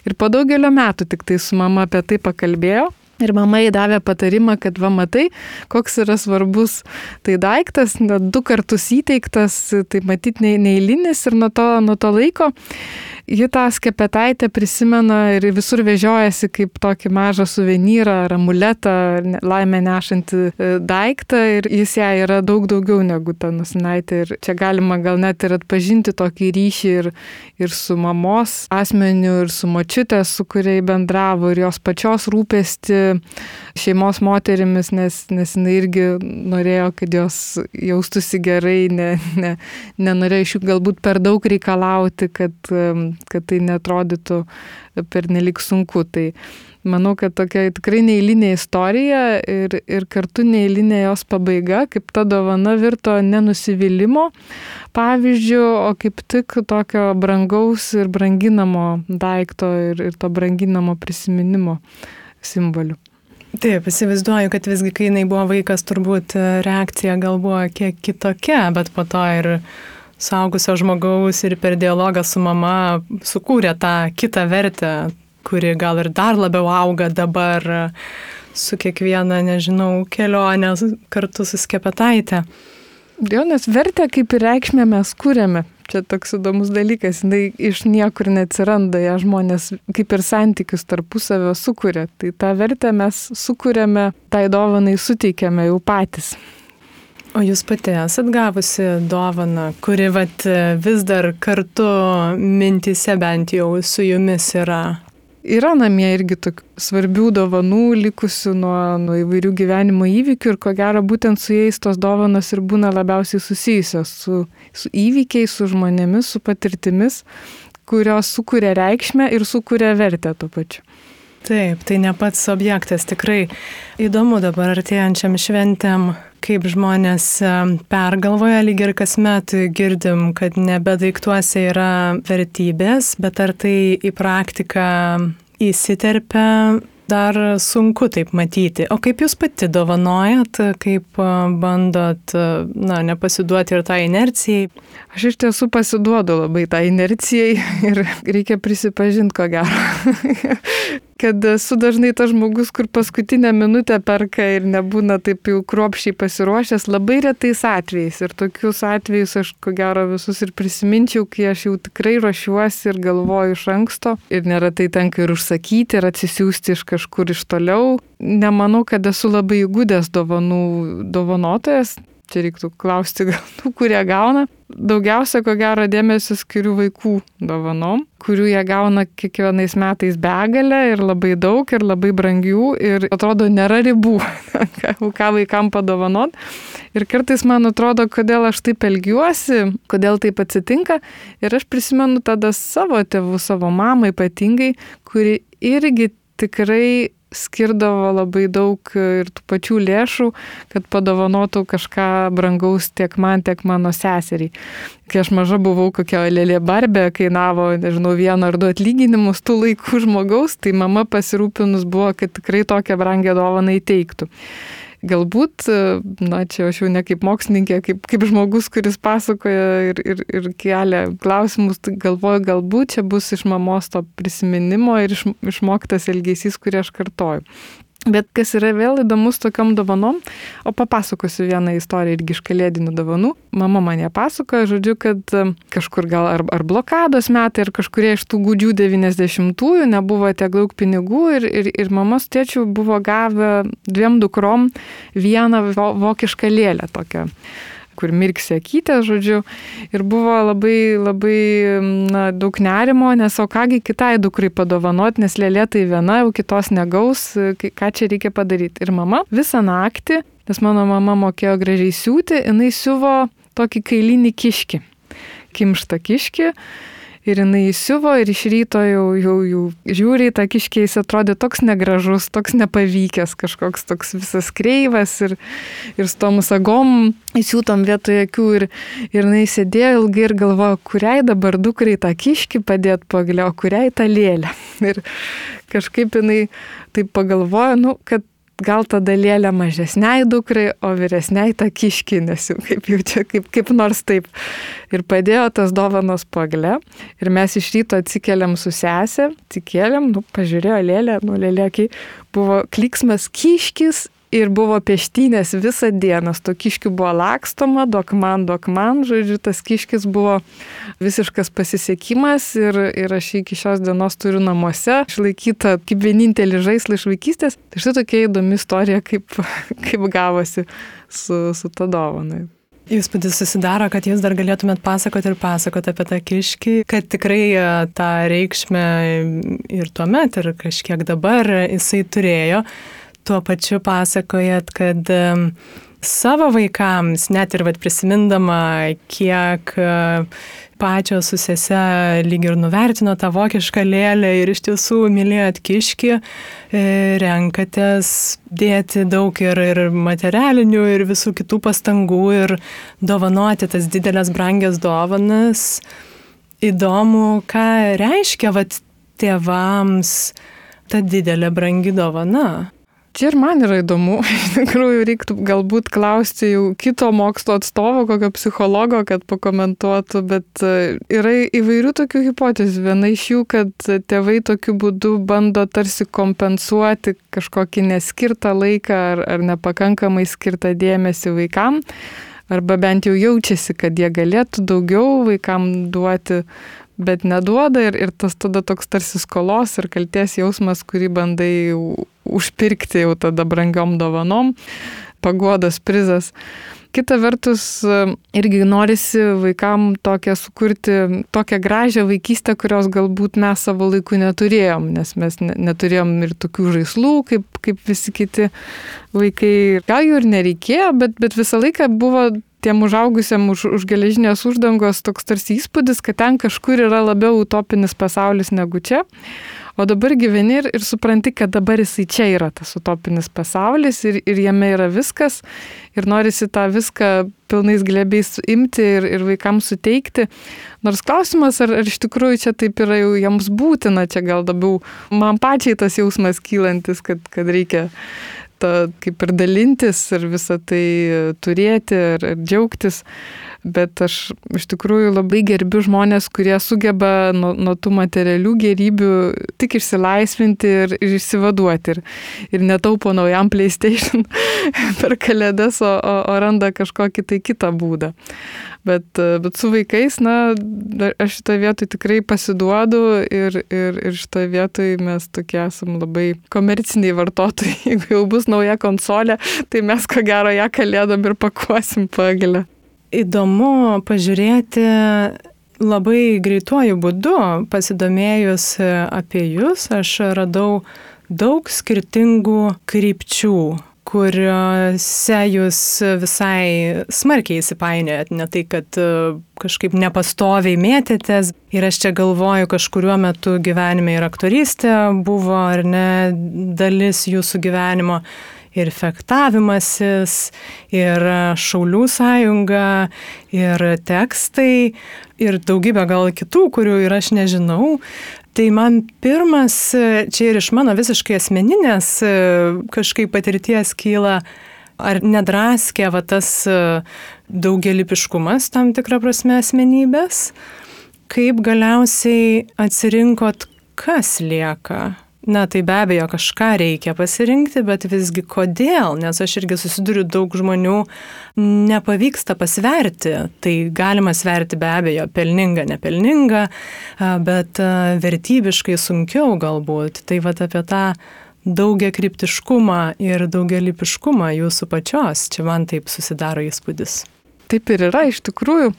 Ir po daugelio metų tik tai su mama apie tai pakalbėjo. Ir mama įdavė patarimą, kad va matai, koks yra svarbus tai daiktas, net du kartus įteiktas, tai matyt neįlinis ir nuo to, nuo to laiko ji tą skepetaitę prisimena ir visur vežiojasi kaip tokį mažą suvenyrą ar amuletą, laimę nešantį e, daiktą ir jis ją yra daug daugiau negu ta nusinaitė. Ir čia galima gal net ir atpažinti tokį ryšį ir, ir su mamos asmeniu, ir su močiutė, su kuriai bendravo, ir jos pačios rūpesti šeimos moterimis, nes, nes jinai irgi norėjo, kad jos jaustųsi gerai, ne, ne, nenorėjo iš jų galbūt per daug reikalauti, kad kad tai netrodytų per nelik sunku. Tai manau, kad tokia tikrai neįlinė istorija ir, ir kartu neįlinė jos pabaiga, kaip ta dovana virto nenusivylimo pavyzdžių, o kaip tik tokio brangaus ir branginamo daikto ir, ir to branginamo prisiminimo simbolių. Taip, įsivaizduoju, kad visgi, kai jinai buvo vaikas, turbūt reakcija gal buvo kiek kitokia, bet po to ir saugusio žmogaus ir per dialogą su mama sukūrė tą kitą vertę, kuri gal ir dar labiau auga dabar su kiekviena, nežinau, kelionė kartu su skepetaitė. Jo, nes vertę kaip ir reikšmę mes kūrėme. Čia toks įdomus dalykas, jinai iš niekur neatsiranda, ją žmonės kaip ir santykius tarpusavio sukuria. Tai tą vertę mes sukūrėme, tai dovanai suteikėme jau patys. O jūs pati esat gavusi dovaną, kuri vat, vis dar kartu mintise bent jau su jumis yra? Yra namie irgi tokių svarbių dovanų likusių nuo, nuo įvairių gyvenimo įvykių ir ko gero būtent su jais tos dovanos ir būna labiausiai susijusios su, su įvykiais, su žmonėmis, su patirtimis, kurios sukuria reikšmę ir sukuria vertę tuo pačiu. Taip, tai ne pats objektas, tikrai įdomu dabar artėjančiam šventėm, kaip žmonės pergalvoja, lyg ir kasmet girdim, kad nebe daiktuose yra vertybės, bet ar tai į praktiką įsiterpia dar sunku taip matyti. O kaip jūs pati dovanojat, kaip bandot, na, nepasiduoti ir tą inercijai? Aš iš tiesų pasiduodu labai tą inercijai ir reikia prisipažinti, ko gero, kad esu dažnai tas žmogus, kur paskutinę minutę perka ir nebūna taip jau kruopšiai pasiruošęs, labai retais atvejais. Ir tokius atvejus aš ko gero visus ir prisiminčiau, kai aš jau tikrai ruošiuosi ir galvoju iš anksto. Ir neretai tenka ir užsakyti, ir atsisiųsti iš kažkur iš toliau. Nemanau, kad esu labai įgūdęs dovanų dovanotojas, čia reiktų klausti gal tų, kurie gauna. Daugiausia, ko gero, dėmesio skiriu vaikų dovanom, kurių jie gauna kiekvienais metais begalę ir labai daug ir labai brangių ir atrodo nėra ribų, ką vaikam padovanot. Ir kartais man atrodo, kodėl aš taip elgiuosi, kodėl taip atsitinka. Ir aš prisimenu tada savo tėvų, savo mamą ypatingai, kuri irgi tikrai skirdavo labai daug ir tų pačių lėšų, kad padovanotų kažką brangaus tiek man, tiek mano seseriai. Kai aš maža buvau, kokia lėlė barbė kainavo, nežinau, vieną ar du atlyginimus tų laikų žmogaus, tai mama pasirūpinus buvo, kad tikrai tokią brangę dovaną įteiktų. Galbūt, na čia aš jau ne kaip mokslininkė, kaip, kaip žmogus, kuris pasakoja ir, ir, ir kelia klausimus, tai galvoju, galbūt čia bus iš mamos to prisiminimo ir iš, išmoktas elgesys, kurį aš kartoju. Bet kas yra vėl įdomus tokiam dovanom, o papasakosiu vieną istoriją irgi iš kalėdinių dovanų. Mama man ją pasakoja, žodžiu, kad um, kažkur gal ar, ar blokados metai, ar kažkurie iš tų gudžių 90-ųjų nebuvo tiek daug pinigų ir, ir, ir mama su tėčiu buvo gavę dviem dukrom vieną vokišką lėlę tokią kur mirksi akytė, žodžiu. Ir buvo labai, labai na, daug nerimo, nes o kągi kitai dukrai padovanoti, nes lėlė tai viena, jau kitos negaus, ką čia reikia padaryti. Ir mama visą naktį, nes mano mama mokėjo gražiai siūti, jinai siuvo tokį kailinį kiškį. Kimštą kiškį ir jinai įsiuvo ir iš ryto jau, jau, jau žiūri į tą kiškį, jis atrodė toks negražus, toks nepavykęs, kažkoks toks visas kreivas ir, ir su tom sagom įsiūtom vietoje akių ir, ir jinai sėdėjo ilgai ir galvojo, kuriai dabar dukrai tą kiškį padėti pagaliau, kuriai tą lėlę. Ir kažkaip jinai taip pagalvojo, nu, kad gal tada lėlė mažesniai dukrai, o vyresniai tą kiškį, nes jau kaip jau čia, kaip, kaip nors taip. Ir padėjo tas dovanos pagle. Ir mes iš ryto atsikeliam su sesė, atsikeliam, nu, pažiūrėjo lėlę, nu, lėlė, kai buvo kliksmas kiškis ir buvo peštynės visą dieną. To kiškiu buvo lakstoma, duok man, duok man, žodžiu, tas kiškis buvo visiškas pasisekimas ir, ir aš iki šios dienos turiu namuose išlaikytą kaip vienintelį žaislą iš vaikystės. Tai štai tokia įdomi istorija, kaip, kaip gavosi su, su to dovanai. Įspūdis susidaro, kad jūs dar galėtumėt pasakoti ir pasakoti apie tą kiškį, kad tikrai e, tą reikšmę ir tuo met, ir kažkiek dabar jisai turėjo tuo pačiu pasakojat, kad savo vaikams, net ir vat, prisimindama, kiek e, pačios su sese lyg ir nuvertino tą vokišką lėlę ir iš tiesų mylėjot kiški, e, renkatės dėti daug ir, ir materialinių, ir visų kitų pastangų ir dovanoti tas didelės brangias dovanas. Įdomu, ką reiškia vat, tėvams ta didelė brangi dovana. Čia ir man yra įdomu, iš tikrųjų reiktų galbūt klausti jau kito mokslo atstovo, kokio psichologo, kad pakomentuotų, bet e, yra įvairių tokių hipotezių. Viena iš jų, kad tėvai tokiu būdu bando tarsi kompensuoti kažkokį neskirtą laiką ar, ar nepakankamai skirtą dėmesį vaikam, arba bent jau jaučiasi, kad jie galėtų daugiau vaikam duoti bet neduoda ir, ir tas tada toks tarsi skolos ir kalties jausmas, kurį bandai užpirkti jau tada brangiom dovanom, pagodas prizas. Kita vertus, irgi norisi vaikam tokią sukurti, tokią gražią vaikystę, kurios galbūt mes savo laiku neturėjom, nes mes neturėjom ir tokių žaislų, kaip, kaip visi kiti vaikai. Gal jų ir nereikėjo, bet, bet visą laiką buvo tiem užaugusiam už, už geležinės uždangos toks tarsi įspūdis, kad ten kažkur yra labiau utopinis pasaulis negu čia. o dabar gyveni ir, ir supranti, kad dabar jisai čia yra tas utopinis pasaulis ir, ir jame yra viskas ir norisi tą viską pilnais glebiais imti ir, ir vaikams suteikti. Nors klausimas, ar, ar iš tikrųjų čia taip yra jau jiems būtina, čia gal labiau man pačiai tas jausmas kylantis, kad, kad reikia ta, kaip ir dalintis ir visą tai turėti ir, ir džiaugtis bet aš iš tikrųjų labai gerbiu žmonės, kurie sugeba nuo, nuo tų materialių gerybių tik išsilaisvinti ir, ir išsivaduoti. Ir, ir netaupo naujam PlayStation per kalėdas, o, o, o randa kažkokį tai kitą būdą. Bet, bet su vaikais, na, aš šitoje vietoje tikrai pasiduodu ir, ir, ir šitoje vietoje mes tokie esam labai komerciniai vartotojai. Jeigu jau bus nauja konsolė, tai mes ko gero ją kalėdom ir pakuosim pagalę įdomu pažiūrėti labai greituoju būdu, pasidomėjus apie jūs, aš radau daug skirtingų krypčių kuriuose jūs visai smarkiai įsipainiojat, ne tai, kad e, kažkaip nepastoviai mėtėtės. Ir aš čia galvoju, kažkuriuo metu gyvenime ir aktorystė buvo, ar ne, dalis jūsų gyvenimo ir fektavimasis, ir šaulių sąjunga, ir tekstai, ir daugybė gal kitų, kurių ir aš nežinau. Tai man pirmas, čia ir iš mano visiškai asmeninės kažkaip patirties kyla, ar nedraskė va tas daugelipiškumas tam tikrą prasme asmenybės, kaip galiausiai atsirinkot, kas lieka Na, tai be abejo, kažką reikia pasirinkti, bet visgi kodėl, nes aš irgi susiduriu daug žmonių, nepavyksta pasverti. Tai galima sverti be abejo pelninga, nepelninga, bet vertybiškai sunkiau galbūt. Tai vad apie tą daugia kryptiškumą ir daugelipiškumą jūsų pačios, čia man taip susidaro įspūdis taip ir yra iš tikrųjų.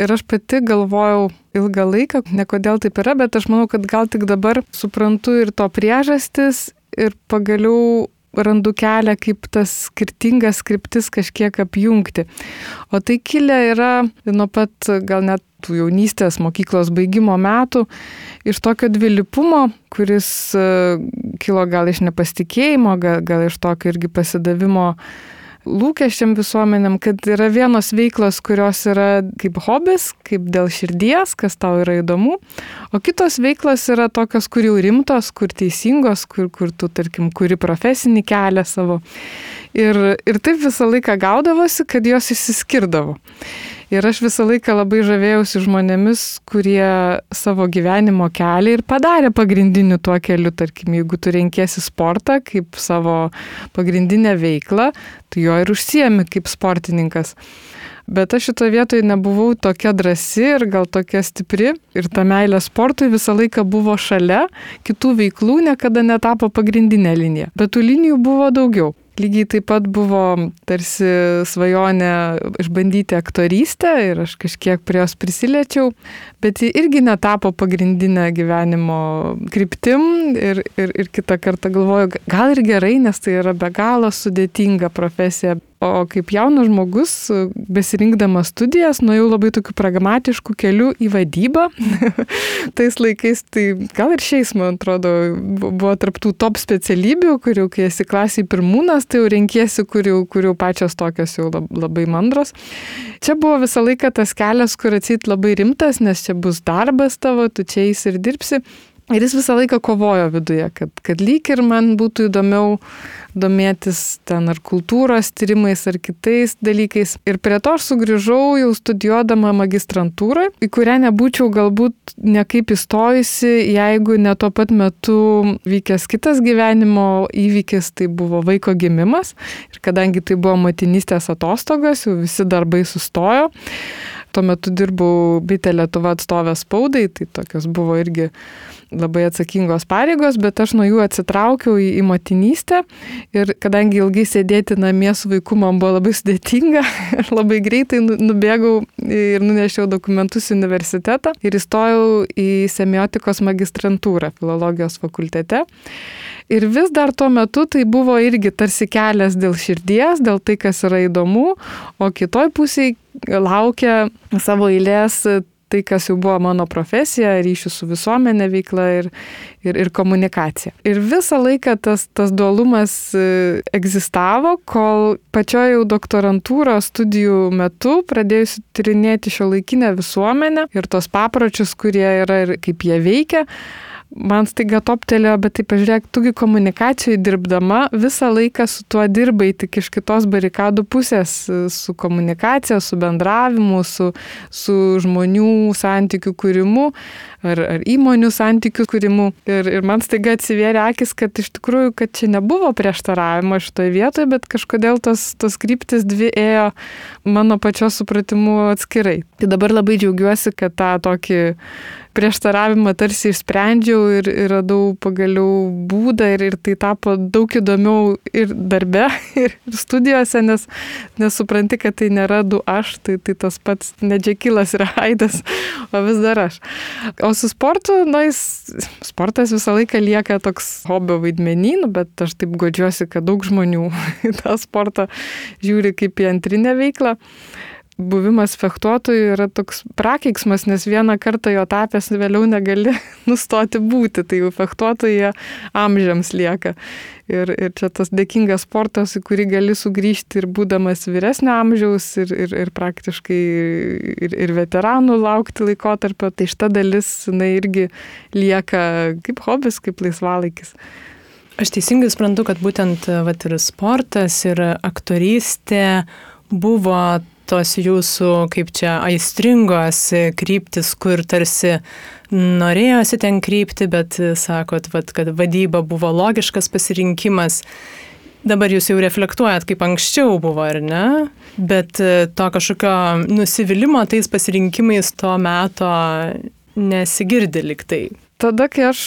Ir aš pati galvojau ilgą laiką, ne kodėl taip yra, bet aš manau, kad gal tik dabar suprantu ir to priežastis ir pagaliau randu kelią, kaip tas skirtingas skriptis kažkiek apjungti. O tai kilę yra nuo pat gal net tų jaunystės mokyklos baigimo metų iš tokio dvilipumo, kuris e, kilo gal iš nepasitikėjimo, gal, gal iš tokio irgi pasidavimo lūkesčiam visuomenėm, kad yra vienos veiklos, kurios yra kaip hobis, kaip dėl širdies, kas tau yra įdomu, o kitos veiklos yra tokios, kur jau rimtos, kur teisingos, kur, kur tu, tarkim, kuri profesinį kelią savo. Ir, ir taip visą laiką gaudavosi, kad jos išsiskirdavo. Ir aš visą laiką labai žavėjausi žmonėmis, kurie savo gyvenimo kelią ir padarė pagrindiniu tuo keliu. Tarkim, jeigu tu renkėsi sportą kaip savo pagrindinę veiklą, tu jo ir užsiemi kaip sportininkas. Bet aš šitoje vietoje nebuvau tokia drasi ir gal tokia stipri. Ir ta meilė sportui visą laiką buvo šalia, kitų veiklų niekada netapo pagrindinė linija. Bet tų linijų buvo daugiau. Lygiai taip pat buvo tarsi svajonė išbandyti aktorystę ir aš kažkiek prie jos prisiliečiau, bet ji irgi netapo pagrindinę gyvenimo kryptim ir, ir, ir kitą kartą galvoju, gal ir gerai, nes tai yra be galo sudėtinga profesija, O kaip jaunas žmogus, besirinkdamas studijas, nuėjau labai tokiu pragmatišku keliu į vadybą. Tais laikais, tai gal ir šiais, man atrodo, buvo tarptų top specialybių, kurių, kai esi klasiai pirmūnas, tai jau renkiesi, kurių, kurių pačios tokios jau labai mandros. Čia buvo visą laiką tas kelias, kur atsit labai rimtas, nes čia bus darbas tavo, tu čia eisi ir dirbsi. Ir jis visą laiką kovojo viduje, kad, kad lyg ir man būtų įdomiau domėtis ten ar kultūros tyrimais ar kitais dalykais. Ir prie to aš sugrįžau jau studijuodama magistrantūrą, į kurią nebūčiau galbūt nekaip įstojusi, jeigu ne tuo pat metu vykęs kitas gyvenimo įvykis, tai buvo vaiko gimimas. Ir kadangi tai buvo motinystės atostogas, jau visi darbai sustojo. Tuo metu dirbau Bitė Lietuva atstovės spaudai, tai tokios buvo irgi labai atsakingos pareigos, bet aš nuo jų atsitraukiau į, į motinystę ir kadangi ilgai sėdėti namie su vaiku man buvo labai sudėtinga, aš labai greitai nu, nubėgau ir nunešiau dokumentus į universitetą ir įstojau į semiotikos magistrantūrą filologijos fakultete. Ir vis dar tuo metu tai buvo irgi tarsi kelias dėl širdies, dėl tai, kas yra įdomu, o kitoj pusėje laukia savo eilės tai, kas jau buvo mano profesija, ryšių su visuomenė veikla ir, ir, ir komunikacija. Ir visą laiką tas, tas dualumas e, egzistavo, kol pačioje jau doktorantūros studijų metu pradėjusi tyrinėti šio laikinę visuomenę ir tos papročius, kurie yra ir kaip jie veikia man staiga toptelėjo, bet tai pažiūrėk, tugi komunikacijai dirbdama visą laiką su tuo dirbai, tik iš kitos barikadų pusės, su komunikacija, su bendravimu, su, su žmonių santykių kūrimu ar, ar įmonių santykių kūrimu. Ir, ir man staiga atsivėrė akis, kad iš tikrųjų, kad čia nebuvo prieštaravimo šitoje vietoje, bet kažkodėl tos, tos kryptis dvi ėjo mano pačios supratimu atskirai. Tai dabar labai džiaugiuosi, kad tą tokį prieštaravimą tarsi išsprendžiau ir, ir radau pagaliau būdą ir, ir tai tapo daug įdomiau ir darbe, ir, ir studijose, nes nesupranti, kad tai nėra du aš, tai, tai tas pats nedžekilas yra Aidas, o vis dar aš. O su sportu, na, jis, sportas visą laiką lieka toks hobio vaidmenynų, bet aš taip godžiuosi, kad daug žmonių į tą sportą žiūri kaip į antrinę veiklą buvimas fechtuotojų yra toks prakeiksmas, nes vieną kartą jo tapęs vėliau negali nustoti būti, tai jau fechtuotojai amžiams lieka. Ir, ir čia tas dėkingas sportas, į kurį gali sugrįžti ir būdamas vyresnio amžiaus, ir, ir, ir praktiškai ir, ir veteranų laukti laikotarpio, tai šita dalis, na, irgi lieka kaip hobis, kaip laisvalaikis. Aš teisingai suprantu, kad būtent vat, ir sportas, ir aktorystė buvo tos jūsų, kaip čia, aistringos kryptis, kur tarsi norėjosi ten krypti, bet sakot, vat, kad vadyba buvo logiškas pasirinkimas. Dabar jūs jau reflektuojat, kaip anksčiau buvo, ar ne? Bet to kažkokio nusivylimą tais pasirinkimais to meto nesigirdi liktai tada, kai aš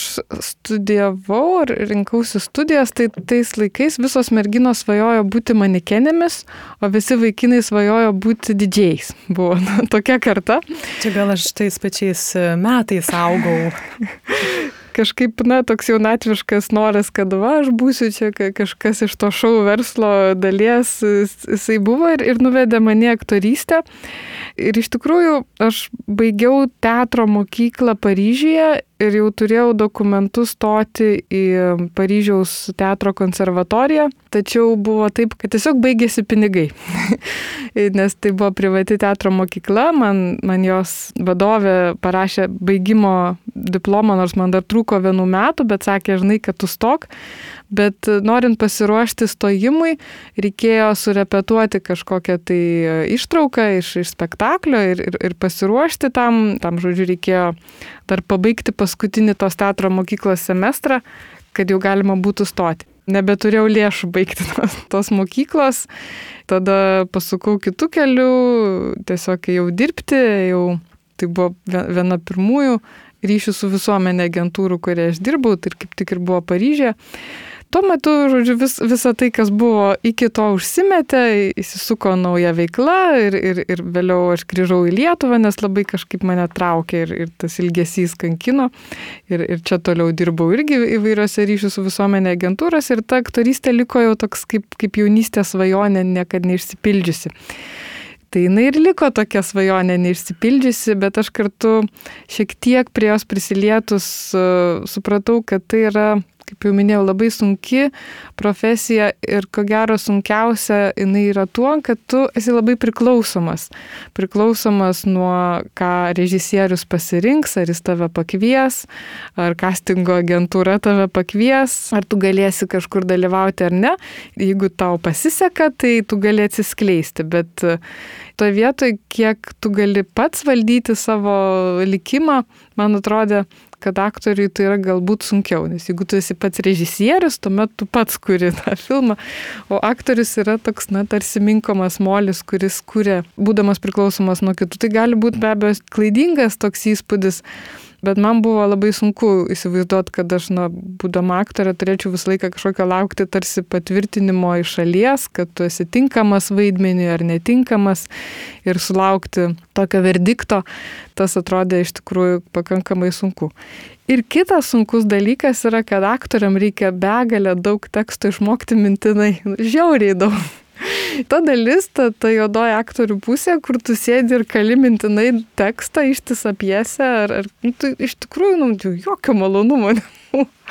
studijavau ir rinkausi studijas, tai tais laikais visos merginos svajojo būti manikenėmis, o visi vaikinai svajojo būti didžiais. Buvo na, tokia karta. Čia gal aš tais pačiais metais augau. kažkaip, na, toks jaunatviškas noras, kad va, aš būsiu čia kažkas iš to šou verslo dalies, jisai buvo ir, ir nuvedė mane aktorystę. Ir iš tikrųjų aš baigiau teatro mokyklą Paryžiuje ir jau turėjau dokumentus stoti į Paryžiaus teatro konservatoriją, tačiau buvo taip, kad tiesiog baigėsi pinigai. Nes tai buvo privati teatro mokykla, man, man jos vadovė parašė baigimo diplomą, nors man dar trūko vienų metų, bet sakė, žinai, kad tu stok. Bet norint pasiruošti stojimui, reikėjo surepetuoti kažkokią tai ištrauką iš, iš spektaklio ir, ir, ir pasiruošti tam. Tam, žodžiu, reikėjo dar pabaigti paskutinį tos teatro mokyklos semestrą, kad jau galima būtų stoti. Nebeturėjau lėšų baigti tos, tos mokyklos, tada pasukau kitų kelių, tiesiog jau dirbti, jau tai buvo viena pirmųjų ryšių su visuomenė agentūrų, kurie aš dirbau, tai kaip tik ir buvo Paryžė. Tuo metu, žodžiu, vis, visa tai, kas buvo iki to užsimetė, įsisuko nauja veikla ir, ir, ir vėliau aš grįžau į Lietuvą, nes labai kažkaip mane traukė ir, ir tas ilgesys kankino. Ir, ir čia toliau dirbau irgi įvairiose ryšių su visuomenė agentūros ir ta aktorystė liko jau toks kaip, kaip jaunystės svajonė, niekada neišsipildžiusi. Tai jinai ir liko tokia svajonė neišsipildžiusi, bet aš kartu šiek tiek prie jos prisilietus supratau, kad tai yra kaip jau minėjau, labai sunki profesija ir ko gero sunkiausia jinai yra tuo, kad tu esi labai priklausomas. Priklausomas nuo, ką režisierius pasirinks, ar jis tave pakvies, ar castingo agentūra tave pakvies, ar tu galėsi kažkur dalyvauti ar ne. Jeigu tau pasiseka, tai tu gali atsiskleisti, bet toje vietoje, kiek tu gali pats valdyti savo likimą, man atrodė, kad aktoriui tai yra galbūt sunkiau, nes jeigu tu esi pats režisierius, tuomet tu pats kuri tą filmą, o aktorius yra toks, na, tarsi minkomas molis, kuris kuria, būdamas priklausomas nuo kitų. Tai gali būti be abejo klaidingas toks įspūdis, Bet man buvo labai sunku įsivaizduoti, kad aš, na, būdama aktorė, turėčiau visą laiką kažkokio laukti tarsi patvirtinimo iš šalies, kad tu esi tinkamas vaidmenį ar netinkamas ir sulaukti tokio verdikto, tas atrodė iš tikrųjų pakankamai sunku. Ir kitas sunkus dalykas yra, kad aktoriam reikia begalę daug tekstų išmokti mintinai, žiauriai daug. Ta dalis, ta, ta juodoji aktorių pusė, kur tu sėdi ir kali mintinai tekstą, ištisą piesę, ar, ar nu, tu iš tikrųjų, nu, jokio malonumo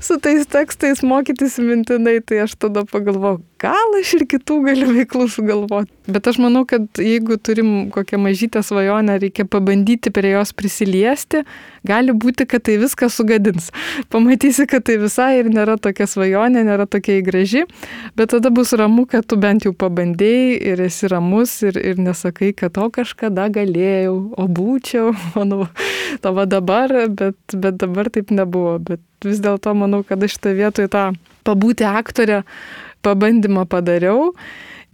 su tais tekstais mokytis mintinai, tai aš tada pagalvoju, gal aš ir kitų galiu veiklų sugalvoti. Bet aš manau, kad jeigu turim kokią mažytę svajonę, reikia pabandyti prie jos prisiliesti, gali būti, kad tai viską sugadins. Pamatysi, kad tai visai ir nėra tokia svajonė, nėra tokia įgraži, bet tada bus ramu, kad tu bent jau pabandėjai ir esi ramus ir, ir nesakai, kad to kažkada galėjau, o būčiau, o nu, tavo dabar, bet, bet dabar taip nebuvo. Bet vis dėlto manau, kad aš šitą vietoj tą pabūti aktorę pabandymą padariau,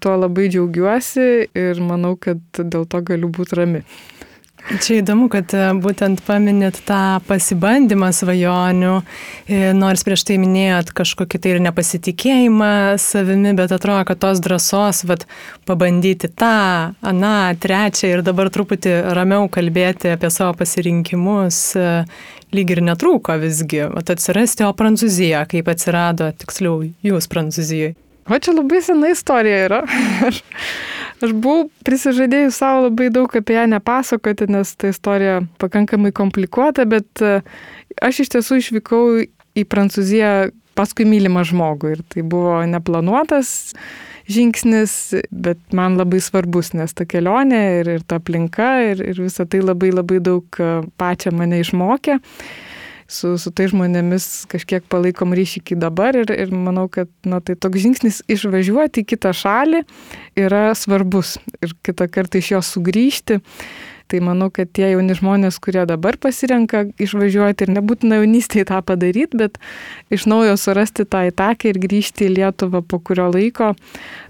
tuo labai džiaugiuosi ir manau, kad dėl to galiu būti rami. Čia įdomu, kad e, būtent paminėt tą pasibandymą svajonių, e, nors prieš tai minėjot kažkokį tai ir nepasitikėjimą savimi, bet atrodo, kad tos drąsos, vad, pabandyti tą, aną, trečią ir dabar truputį ramiau kalbėti apie savo pasirinkimus, e, lyg ir netrūko visgi. Vat atsirasti, o Prancūzija, kaip atsirado, tiksliau, jūs Prancūzijoje. O čia labai sena istorija yra. aš, aš buvau prisižadėjus savo labai daug apie ją nepasakoti, nes ta istorija pakankamai komplikuota, bet e, aš iš tiesų išvykau į Prancūziją paskui mylimą žmogų ir tai buvo neplanuotas žingsnis, bet man labai svarbus, nes ta kelionė ir, ir ta aplinka ir, ir visa tai labai labai daug e, pačią mane išmokė su, su tai žmonėmis kažkiek palaikom ryšį iki dabar ir, ir manau, kad na, tai toks žingsnis išvažiuoti į kitą šalį yra svarbus ir kitą kartą iš jos sugrįžti. Tai manau, kad tie jauni žmonės, kurie dabar pasirenka išvažiuoti ir nebūtina jaunystėje tą padaryti, bet iš naujo surasti tą įtaką ir grįžti į Lietuvą po kurio laiko,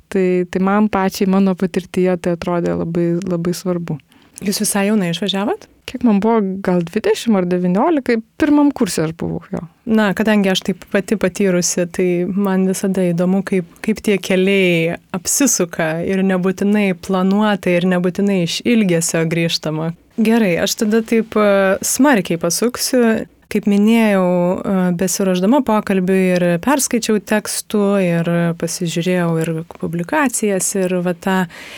tai, tai man pačiai mano patirtyje tai atrodė labai, labai svarbu. Jūs visai jaunai išvažiavat? Kiek man buvo, gal 20 ar 19, pirmam kursė aš buvau jo. Na, kadangi aš taip pati patyrusi, tai man visada įdomu, kaip, kaip tie keliai apsisuka ir nebūtinai planuotai ir nebūtinai iš ilgesio grįžtama. Gerai, aš tada taip e, smarkiai pasuksiu. Kaip minėjau, e, besiraždama pokalbiui ir perskaičiau tekstų ir pasižiūrėjau ir publikacijas ir va tą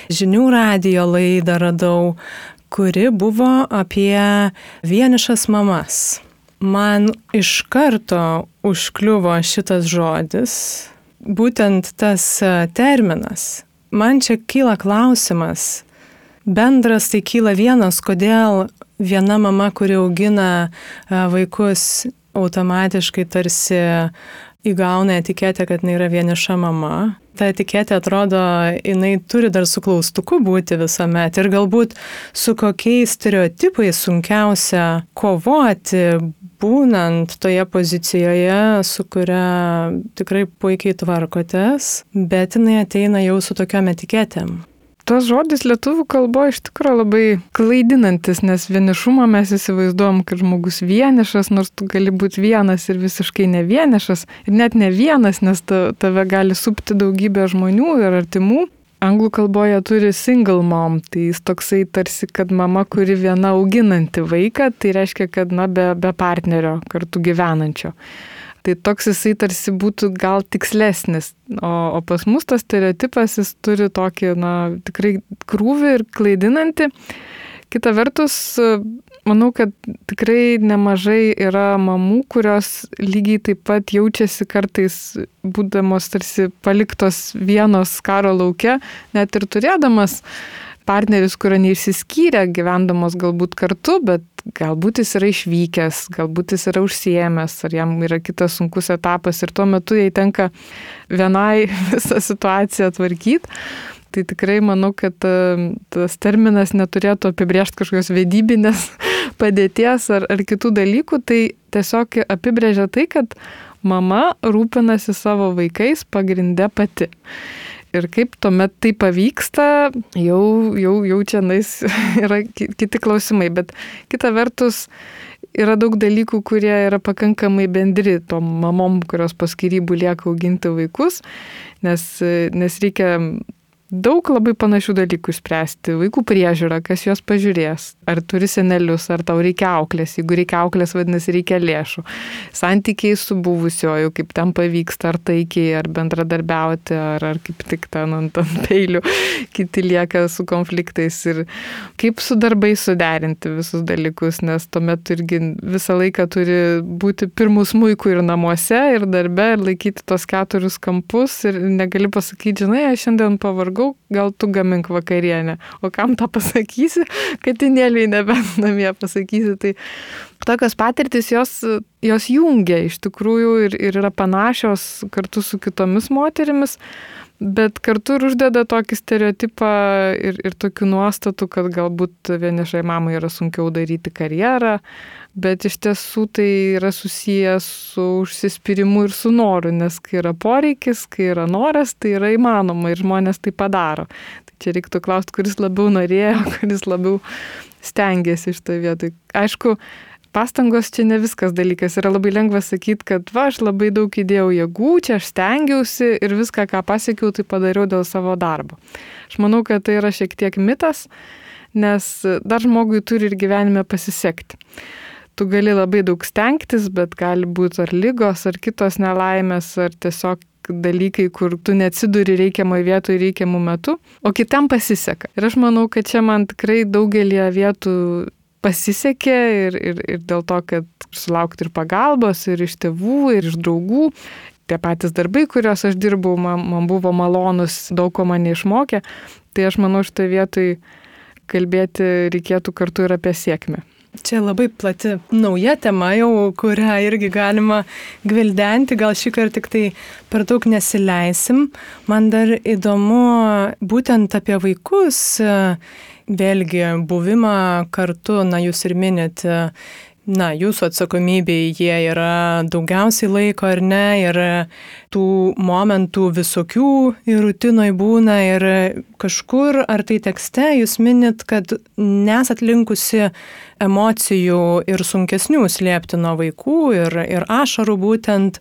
žinių radio laidą radau, kuri buvo apie vienišas mamas. Man iš karto užkliuvo šitas žodis, būtent tas e, terminas. Man čia kyla klausimas. Bendras tai kyla vienas, kodėl viena mama, kuri augina e, vaikus, automatiškai tarsi įgauna etiketę, kad jinai yra vieniša mama ta etiketė atrodo, jinai turi dar su klaustuku būti visuomet. Ir galbūt su kokiais stereotipais sunkiausia kovoti, būnant toje pozicijoje, su kuria tikrai puikiai tvarkotės, bet jinai ateina jau su tokiam etiketėm tas žodis lietuvių kalboje iš tikrųjų labai klaidinantis, nes vienišumą mes įsivaizduom, kad žmogus vienišas, nors tu gali būti vienas ir visiškai ne vienišas, ir net ne vienas, nes tave gali supti daugybė žmonių ir artimų. Anglų kalboje turi single mom, tai jis toksai tarsi, kad mama, kuri viena auginanti vaiką, tai reiškia, kad na, be, be partnerio kartu gyvenančio. Tai toks jisai tarsi būtų gal tikslesnis. O, o pas mus tas stereotipas jis turi tokį, na, tikrai krūvį ir klaidinantį. Kita vertus, manau, kad tikrai nemažai yra mamų, kurios lygiai taip pat jaučiasi kartais būdamos tarsi paliktos vienos karo laukia, net ir turėdamas partneris, kurio neišsiskyrė, gyvendamos galbūt kartu, bet galbūt jis yra išvykęs, galbūt jis yra užsiemęs, ar jam yra kitas sunkus etapas ir tuo metu jai tenka vienai visą situaciją tvarkyti. Tai tikrai manau, kad e, tas terminas neturėtų apibriežti kažkokios vedybinės padėties ar, ar kitų dalykų, tai tiesiog apibrėžia tai, kad mama rūpinasi savo vaikais pagrindę pati. Ir kaip tuomet tai pavyksta, jau, jau, jau čia nais yra kiti klausimai. Bet kita vertus, yra daug dalykų, kurie yra pakankamai bendri tom mamom, kurios po skirybų lieka auginti vaikus, nes, nes reikia daug labai panašių dalykų išspręsti. Vaikų priežiūra, kas juos pažiūrės. Ar turi senelius, ar tau reikia auklės. Jeigu reikia auklės, vadinasi, reikia lėšų. Santykiai su buvusioju, kaip ten pavyksta, ar taikiai, ar bendradarbiauti, ar, ar kaip tik ten ant ant peilių, kiti lieka su konfliktais. Ir kaip su darbai suderinti visus dalykus, nes tuomet irgi visą laiką turi būti pirmus muikų ir namuose, ir darbe, ir laikyti tos keturis kampus. Ir negali pasakyti, žinai, aš šiandien pavargau pavalgau, gal tu gamink vakarienę. O kam tą pasakysi, katinėliai nebent namie pasakysi. Tai tokios patirtis jos, jos jungia iš tikrųjų ir, ir yra panašios kartu su kitomis moterimis. Bet kartu ir uždeda tokį stereotipą ir, ir tokių nuostatų, kad galbūt vienišai mamai yra sunkiau daryti karjerą, bet iš tiesų tai yra susijęs su užsispyrimu ir su noru, nes kai yra poreikis, kai yra noras, tai yra įmanoma ir žmonės tai padaro. Tai čia reiktų klausti, kuris labiau norėjo, kuris labiau stengiasi iš to vietoj. Aišku, pastangos čia ne viskas dalykas. Yra labai lengva sakyti, kad va, aš labai daug įdėjau jėgų, čia aš stengiausi ir viską, ką pasiekiau, tai padariau dėl savo darbo. Aš manau, kad tai yra šiek tiek mitas, nes dar žmogui turi ir gyvenime pasisekti tu gali labai daug stengtis, bet gali būti ar lygos, ar kitos nelaimės, ar tiesiog dalykai, kur tu neatsiduri reikiamoje vietoje reikiamų metų, o kitam pasiseka. Ir aš manau, kad čia man tikrai daugelį vietų pasisekė ir, ir, ir dėl to, kad sulaukti ir pagalbos, ir iš tėvų, ir iš draugų. Tie patys darbai, kuriuos aš dirbau, man, man buvo malonus, daug ko mane išmokė. Tai aš manau, šitoje vietoje kalbėti reikėtų kartu ir apie sėkmę. Čia labai plati nauja tema jau, kurią irgi galima gvildenti, gal šį kartą tik tai per daug nesileisim. Man dar įdomu būtent apie vaikus, vėlgi buvimą kartu, na jūs ir minėte, na, jūsų atsakomybėje jie yra daugiausiai laiko ar ne, ir tų momentų visokių ir rutinoj būna ir kažkur, ar tai tekste jūs minit, kad nesat linkusi emocijų ir sunkesnių slėpti nuo vaikų ir, ir ašarų būtent,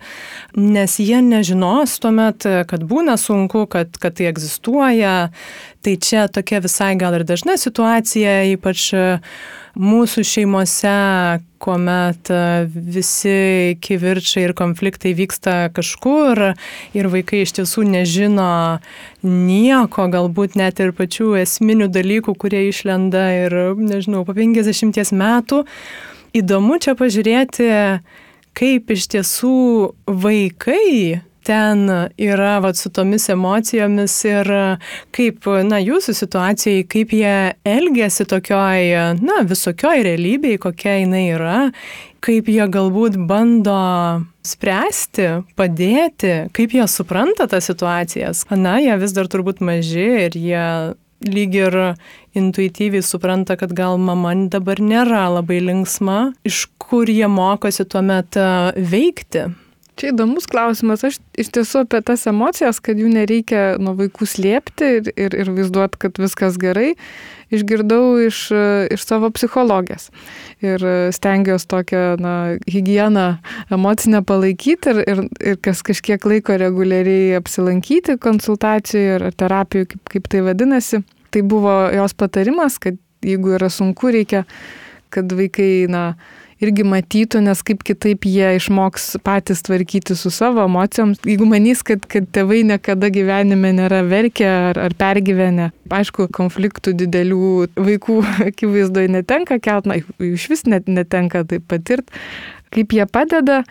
nes jie nežinos tuomet, kad būna sunku, kad, kad tai egzistuoja. Tai čia tokia visai gal ir dažna situacija, ypač mūsų šeimose, kuomet visi kivirčiai ir konfliktai vyksta kažkur ir vaikai iš tiesų nežino nieko, galbūt net ir pačių esminių dalykų, kurie išlenda ir, nežinau, po 50 metų. Įdomu čia pažiūrėti, kaip iš tiesų vaikai ten yra vat, su tomis emocijomis ir kaip, na, jūsų situacijai, kaip jie elgesi tokioj, na, visokioj realybėj, kokia jinai yra, kaip jie galbūt bando spręsti, padėti, kaip jie supranta tas situacijas. Na, jie vis dar turbūt maži ir jie lyg ir intuityviai supranta, kad gal mama dabar nėra labai linksma, iš kur jie mokosi tuomet veikti. Čia įdomus klausimas. Aš iš tiesų apie tas emocijas, kad jų nereikia nuo vaikų slėpti ir, ir, ir vaizduoti, kad viskas gerai, išgirdau iš, iš savo psichologės. Ir stengiuosi tokią na, higieną emocinę palaikyti ir, ir, ir kas kažkiek laiko reguliariai apsilankyti konsultacijoje ar terapijoje, kaip, kaip tai vadinasi. Tai buvo jos patarimas, kad jeigu yra sunku, reikia, kad vaikai, na, irgi matytų, nes kaip kitaip jie išmoks patys tvarkyti su savo emocijom. Jeigu manys, kad, kad tėvai niekada gyvenime nėra verkę ar, ar pergyvenę, aišku, konfliktų didelių vaikų akivaizdoje netenka kelt, na, iš vis net netenka tai patirti, kaip jie padeda.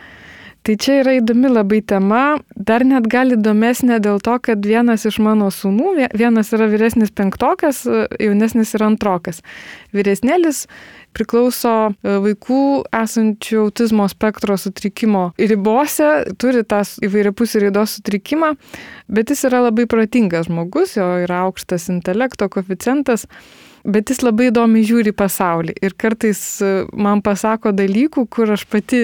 Tai čia yra įdomi labai tema, dar net gal įdomesnė dėl to, kad vienas iš mano sūnų, vienas yra vyresnis penktokas, jaunesnis yra antrokas. Vyresnėlis priklauso e, vaikų esančių autizmo spektro sutrikimo ribose, turi tą įvairiapusį raidos sutrikimą, bet jis yra labai protingas žmogus, jo yra aukštas intelekto koficijantas bet jis labai įdomiai žiūri pasaulį ir kartais e, man pasako dalykų, kur aš pati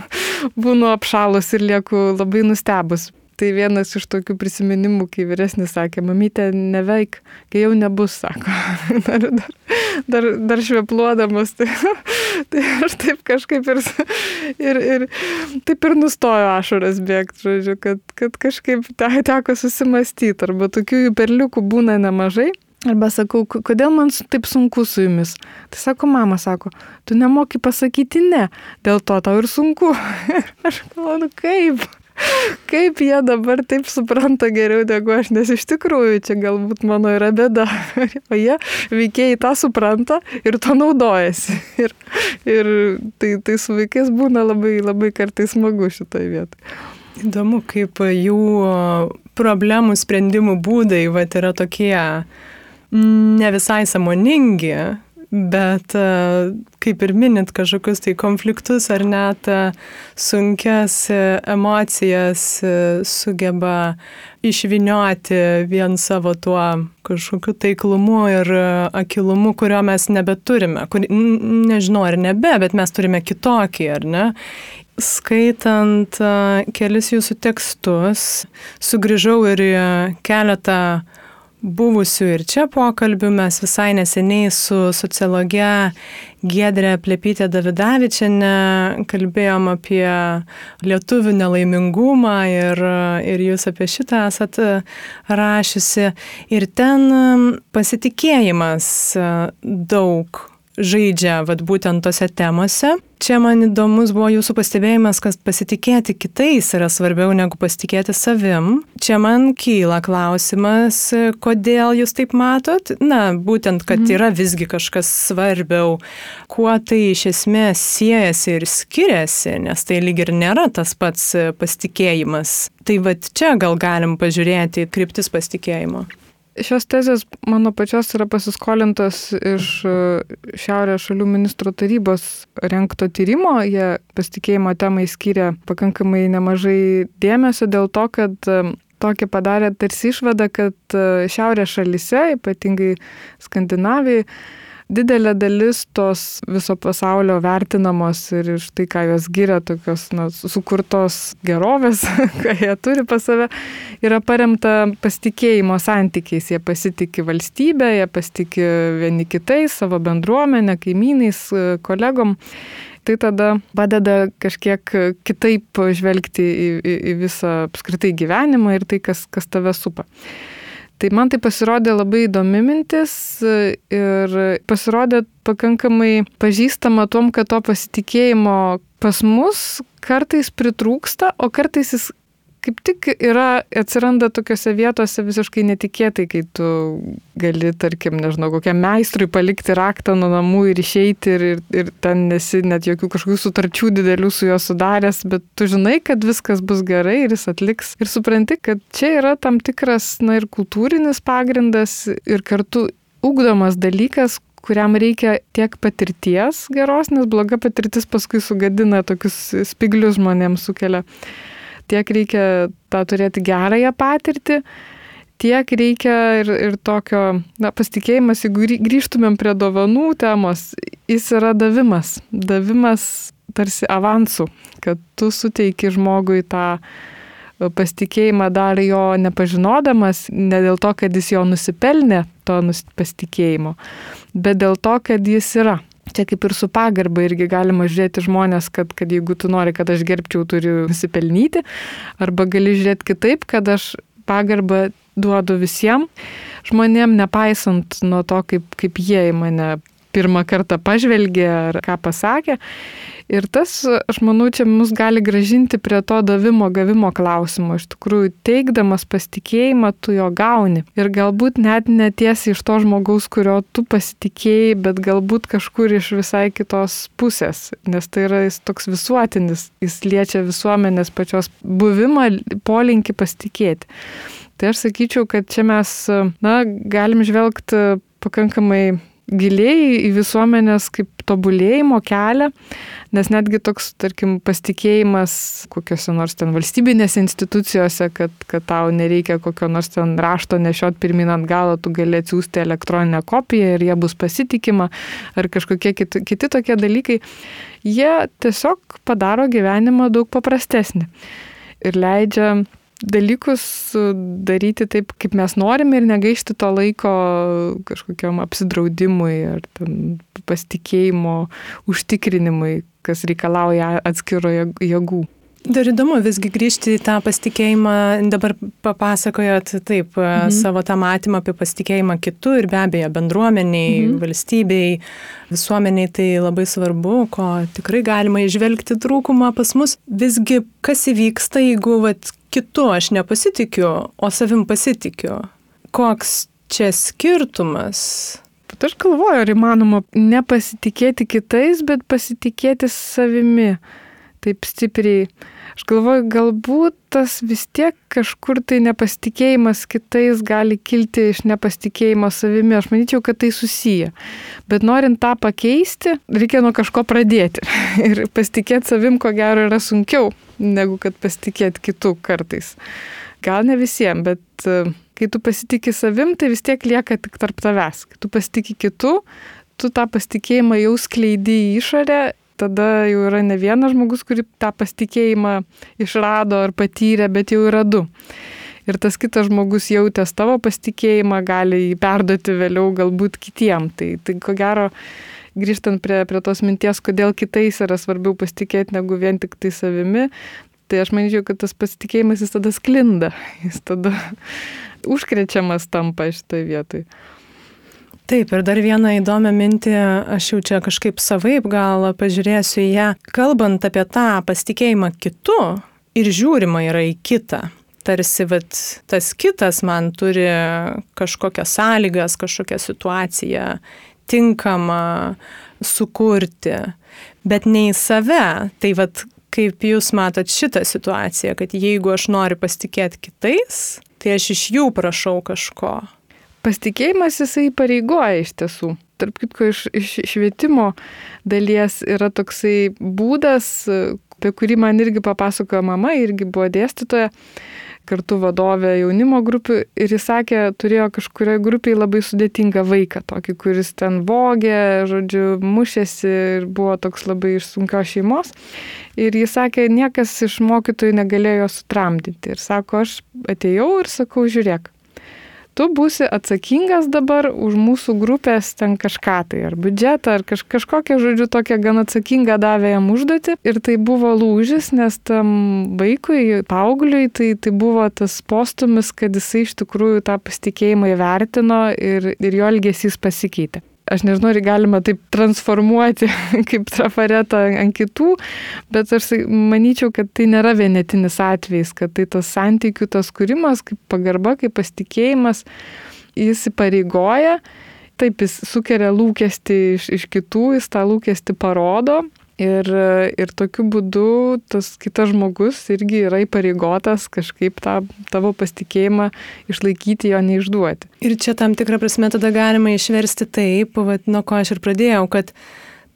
būnu apšalus ir lieku labai nustebus. Tai vienas iš tokių prisiminimų, kai vyresnis sakė, mamytė, neveik, kai jau nebus, sako, dar, dar, dar, dar švepluodamas. Tai, Tai aš taip kažkaip ir, ir, ir taip ir nustojo ašaras bėgti, žodžiu, kad, kad kažkaip te, teko susimastyti, arba tokių perliukų būna nemažai. Arba sakau, kodėl man taip sunku su jumis? Tai sako, mama sako, tu nemoki pasakyti ne, dėl to tau ir sunku. aš galvoju, nu kaip? Kaip jie dabar taip supranta geriau negu aš, nes iš tikrųjų čia galbūt mano yra bėda. O jie veikėjai tą supranta ir to naudojasi. Ir, ir tai, tai su vaikais būna labai, labai kartais smagu šitoje vietoje. Įdomu, kaip jų problemų sprendimų būdai va, yra tokie ne visai samoningi, bet e, kaip ir minit kažkokius tai konfliktus ar net e, sunkias e, emocijas sugeba išvinioti vien savo tuo kažkokiu taiklumu ir akilumu, kurio mes nebeturime. Kur, nežinau ar nebe, bet mes turime kitokį, ar ne? Skaitant kelis jūsų tekstus, sugrįžau ir keletą buvusių ir čia pokalbių. Mes visai neseniai su sociologe Gedrė Plepytė Davidavičiane kalbėjom apie lietuvių nelaimingumą ir, ir jūs apie šitą esat rašiusi. Ir ten pasitikėjimas daug žaidžia vat, būtent tose temose. Čia man įdomus buvo jūsų pastebėjimas, kad pasitikėti kitais yra svarbiau negu pasitikėti savim. Čia man kyla klausimas, kodėl jūs taip matot? Na, būtent, kad mhm. yra visgi kažkas svarbiau. Kuo tai iš esmės siejasi ir skiriasi, nes tai lyg ir nėra tas pats pasitikėjimas. Tai vad čia gal galim pažiūrėti kryptis pasitikėjimo. Šios tezės mano pačios yra pasiskolintos iš e, Šiaurės šalių ministro tarybos renkto tyrimo. Jie pasitikėjimo temai skiria pakankamai nemažai dėmesio dėl to, kad e, tokį padarė tarsi išvada, kad e, Šiaurės šalise, ypatingai Skandinavijai, didelė dalis tos viso pasaulio vertinamos ir iš tai, ką jos giria, tokios na, sukurtos gerovės, ką jie turi pas save, yra paremta pasitikėjimo santykiais. Jie pasitikė valstybę, jie pasitikė vieni kitais, savo bendruomenę, kaimynais, kolegom. Tai tada padeda kažkiek kitaip žvelgti į, į, į visą apskritai gyvenimą ir tai, kas, kas tave supa. Tai man tai pasirodė labai įdomi mintis ir pasirodė pakankamai pažįstama tom, kad to pasitikėjimo pas mus kartais pritrūksta, o kartais jis kaip tik yra, atsiranda tokiuose vietose visiškai netikėtai, kai tu gali, tarkim, nežinau, kokiam meistrui palikti raktą nuo namų ir išeiti ir, ir, ir ten nesi net jokių kažkokių sutarčių didelių su juo sudaręs, bet tu žinai, kad viskas bus gerai ir jis atliks. Ir supranti, kad čia yra tam tikras, na ir kultūrinis pagrindas ir kartu ugdomas dalykas, kuriam reikia tiek patirties geros, nes bloga patirtis paskui sugadina tokius spiglius žmonėms sukelia tiek reikia tą turėti gerąją patirtį, tiek reikia ir, ir tokio, na, pasitikėjimas, jeigu grįžtumėm prie dovanų temos, jis yra davimas. Davimas tarsi avansų, kad tu suteiki žmogui tą pasitikėjimą dar jo nepažinodamas, ne dėl to, kad jis jo nusipelnė to pasitikėjimo, bet dėl to, kad jis yra. Čia kaip ir su pagarba irgi galima žiūrėti žmonės, kad, kad jeigu tu nori, kad aš gerbčiau, turiu nusipelnyti, arba gali žiūrėti kitaip, kad aš pagarbą duodu visiems žmonėm, nepaisant nuo to, kaip, kaip jie į mane pirmą kartą pažvelgė ar ką pasakė. Ir tas, aš manau, čia mus gali gražinti prie to davimo, gavimo klausimo. Iš tikrųjų, teikdamas pasitikėjimą, tu jo gauni. Ir galbūt net netiesi iš to žmogaus, kurio tu pasitikėjai, bet galbūt kažkur iš visai kitos pusės. Nes tai yra jis toks visuotinis, jis liečia visuomenės pačios buvimą, polinkį pasitikėti. Tai aš sakyčiau, kad čia mes, na, galim žvelgti pakankamai giliai į visuomenės kaip tobulėjimo kelią, nes netgi toks, tarkim, pasitikėjimas kokiuose nors ten valstybinėse institucijose, kad, kad tau nereikia kokio nors ten rašto nešiot pirmin ant galo, tu gali atsiųsti elektroninę kopiją ir jie bus pasitikima, ar kažkokie kiti, kiti tokie dalykai, jie tiesiog padaro gyvenimą daug paprastesnį ir leidžia dalykus daryti taip, kaip mes norime ir negaišti to laiko kažkokiam apsidraudimui ar pasitikėjimo užtikrinimui, kas reikalauja atskiro jėgų. Dar įdomu visgi grįžti į tą pasitikėjimą, dabar papasakojot taip mhm. savo tą matymą apie pasitikėjimą kitų ir be abejo bendruomeniai, mhm. valstybei, visuomeniai tai labai svarbu, ko tikrai galima išvelgti trūkumą pas mus. Visgi kas įvyksta, jeigu vat, kitu aš nepasitikiu, o savim pasitikiu? Koks čia skirtumas? Bet aš galvoju, ar įmanoma nepasitikėti kitais, bet pasitikėti savimi taip stipriai. Aš galvoju, galbūt tas vis tiek kažkur tai nepasitikėjimas kitais gali kilti iš nepasitikėjimo savimi. Aš manyčiau, kad tai susiję. Bet norint tą pakeisti, reikia nuo kažko pradėti. Ir pasitikėti savim, ko gero, yra sunkiau, negu kad pasitikėti kitų kartais. Gal ne visiems, bet e, kai tu pasitikė savim, tai vis tiek lieka tik tarp tavęs. Kai tu pasitikė kitų, tu tą pasitikėjimą jau skleidi į išorę tada jau yra ne vienas žmogus, kurį tą pasitikėjimą išrado ar patyrė, bet jau yra du. Ir tas kitas žmogus jautęs tavo pasitikėjimą gali jį perduoti vėliau galbūt kitiem. Tai, tai ko gero, grįžtant prie, prie tos minties, kodėl kitais yra svarbiau pasitikėti negu vien tik tai savimi, tai aš manyčiau, kad tas pasitikėjimas jis tada sklinda, jis tada užkrečiamas tampa šitoje vietoje. Taip, ir dar vieną įdomią mintį, aš jau čia kažkaip savaip gal pažiūrėsiu į ją. Kalbant apie tą pasitikėjimą kitu ir žiūrima yra į kitą. Tarsi vat, tas kitas man turi kažkokias sąlygas, kažkokią situaciją tinkamą sukurti, bet ne į save. Tai vat, kaip jūs matot šitą situaciją, kad jeigu aš noriu pasitikėti kitais, tai aš iš jų prašau kažko Pasitikėjimas jisai pareigoja iš tiesų. Tarp kitko, iš, iš švietimo dalies yra toksai būdas, apie kurį man irgi papasakojo mama, irgi buvo dėstytoja, kartu vadovė jaunimo grupių ir jis sakė, turėjo kažkurioje grupėje labai sudėtingą vaiką, tokį, kuris ten vogė, žodžiu, mušėsi ir buvo toks labai iš sunkios šeimos. Ir jis sakė, niekas iš mokytojų negalėjo sutramdyti. Ir sako, aš atėjau ir sakau, žiūrėk, tu būsi atsakingas dabar už mūsų grupės ten kažką tai, ar biudžetą, ar kaž, kažkokią, žodžiu, tokią gan atsakingą davė jam užduoti. Ir tai buvo lūžis, nes tam vaikui, paaugliui, tai, tai buvo tas postumis, kad jisai iš tikrųjų tą pasitikėjimą įvertino ir, ir jo elgesys pasikeitė aš nežinau, ar galima taip transformuoti kaip trafaretą ant kitų, bet aš manyčiau, kad tai nėra vienetinis atvejis, kad tai tas santykių, tas kūrimas, kaip pagarba, kaip pasitikėjimas, jis įpareigoja, taip jis sukelia lūkesti iš, iš kitų, jis tą lūkesti parodo Ir, ir tokiu būdu tas kitas žmogus irgi yra įpareigotas kažkaip tą tavo pasitikėjimą išlaikyti, jo neišduoti. Ir čia tam tikrą prasme tada galima išversti taip, vat, nuo ko aš ir pradėjau, kad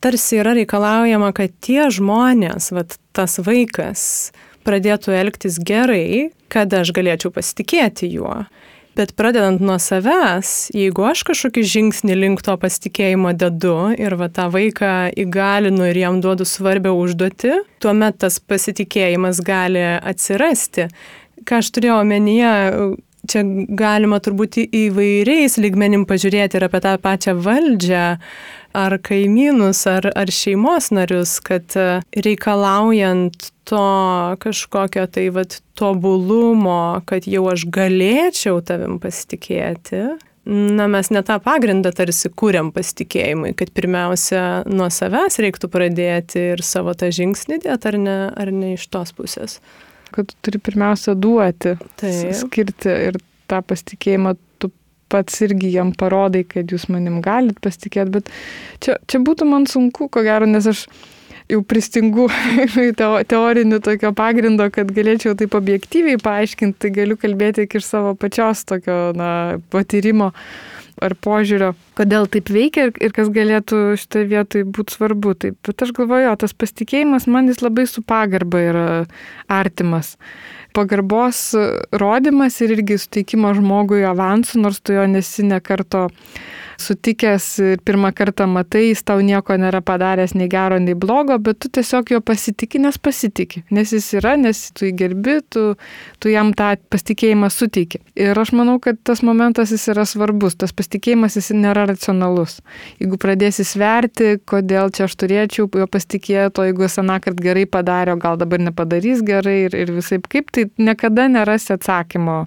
tarsi yra reikalaujama, kad tie žmonės, vat, tas vaikas, pradėtų elgtis gerai, kad aš galėčiau pasitikėti juo. Bet pradedant nuo savęs, jeigu aš kažkokį žingsnį link to pasitikėjimo dedu ir va tą vaiką įgalinu ir jam duodu svarbią užduotį, tuomet tas pasitikėjimas gali atsirasti. Ką aš turėjau omenyje, čia galima turbūt įvairiais lygmenim pažiūrėti ir apie tą pačią valdžią, ar kaimynus, ar, ar šeimos narius, kad reikalaujant to kažkokio tai vat tobulumo, kad jau aš galėčiau tavim pasitikėti, na, mes ne tą pagrindą tarsi kūriam pasitikėjimui, kad pirmiausia nuo savęs reiktų pradėti ir savo tą žingsnį dėti, ar ne, ar ne iš tos pusės. Kad tu turi pirmiausia duoti, Taip. skirti ir tą pasitikėjimą tu pats irgi jam parodai, kad jūs manim galit pasitikėti, bet čia, čia būtų man sunku, ko gero, nes aš jau pristingų teorinių tokio pagrindo, kad galėčiau taip objektyviai paaiškinti, tai galiu kalbėti tik iš savo pačios tokio na, patyrimo ar požiūrio, kodėl taip veikia ir, ir kas galėtų šitoje vietoje būti svarbu. Taip, bet aš galvoju, tas pasitikėjimas man jis labai su pagarba yra artimas. Pagarbos rodimas ir irgi suteikimas žmogui avansų, nors tu jo nesi nekarto sutikęs ir pirmą kartą matai, jis tau nieko nėra padaręs nei gero, nei blogo, bet tu tiesiog jo pasitikė, nes pasitikė, nes jis yra, nes tu jį gerbi, tu, tu jam tą pasitikėjimą suteiki. Ir aš manau, kad tas momentas jis yra svarbus, tas pasitikėjimas jis nėra racionalus. Jeigu pradėsi sverti, kodėl čia aš turėčiau jo pasitikėti, o jeigu jis anakart gerai padarė, o gal dabar nepadarys gerai ir, ir visai kaip, tai niekada nerasi atsakymo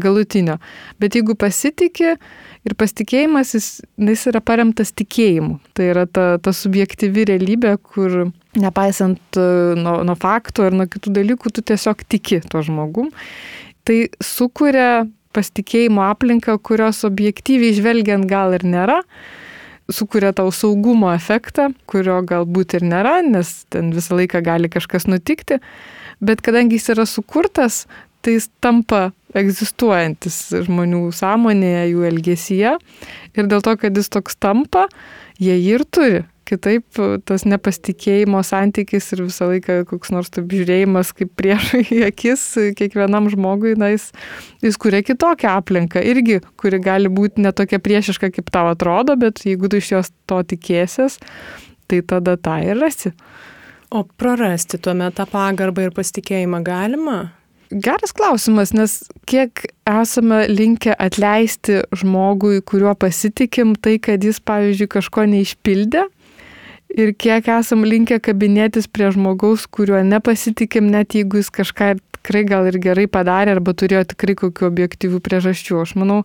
galutinio. Bet jeigu pasitikė, Ir pasitikėjimas, jis, jis yra paremtas tikėjimu. Tai yra ta, ta subjektyvi realybė, kur nepaisant e, nuo, nuo faktų ar nuo kitų dalykų, tu tiesiog tiki to žmogum. Tai sukuria pasitikėjimo aplinką, kurios objektyviai žvelgiant gal ir nėra, sukuria tau saugumo efektą, kurio galbūt ir nėra, nes ten visą laiką gali kažkas nutikti, bet kadangi jis yra sukurtas, tai jis tampa egzistuojantis žmonių sąmonėje, jų elgesyje. Ir dėl to, kad jis toks tampa, jie jį ir turi. Kitaip tas nepasitikėjimo santykis ir visą laiką koks nors taip žiūrėjimas kaip priešai į akis kiekvienam žmogui, na, jis, jis kuria kitokią aplinką, irgi, kuri gali būti netokia priešiška, kaip tau atrodo, bet jeigu tu iš jos to tikėsies, tai tada tą ir rasi. O prarasti tuomet tą pagarbą ir pasitikėjimą galima? Geras klausimas, nes kiek esame linkę atleisti žmogui, kuriuo pasitikim, tai kad jis, pavyzdžiui, kažko neišpildė. Ir kiek esam linkę kabinėtis prie žmogaus, kuriuo nepasitikim, net jeigu jis kažką tikrai gal ir gerai padarė arba turėjo tikrai kokių objektyvių priežasčių. Aš manau,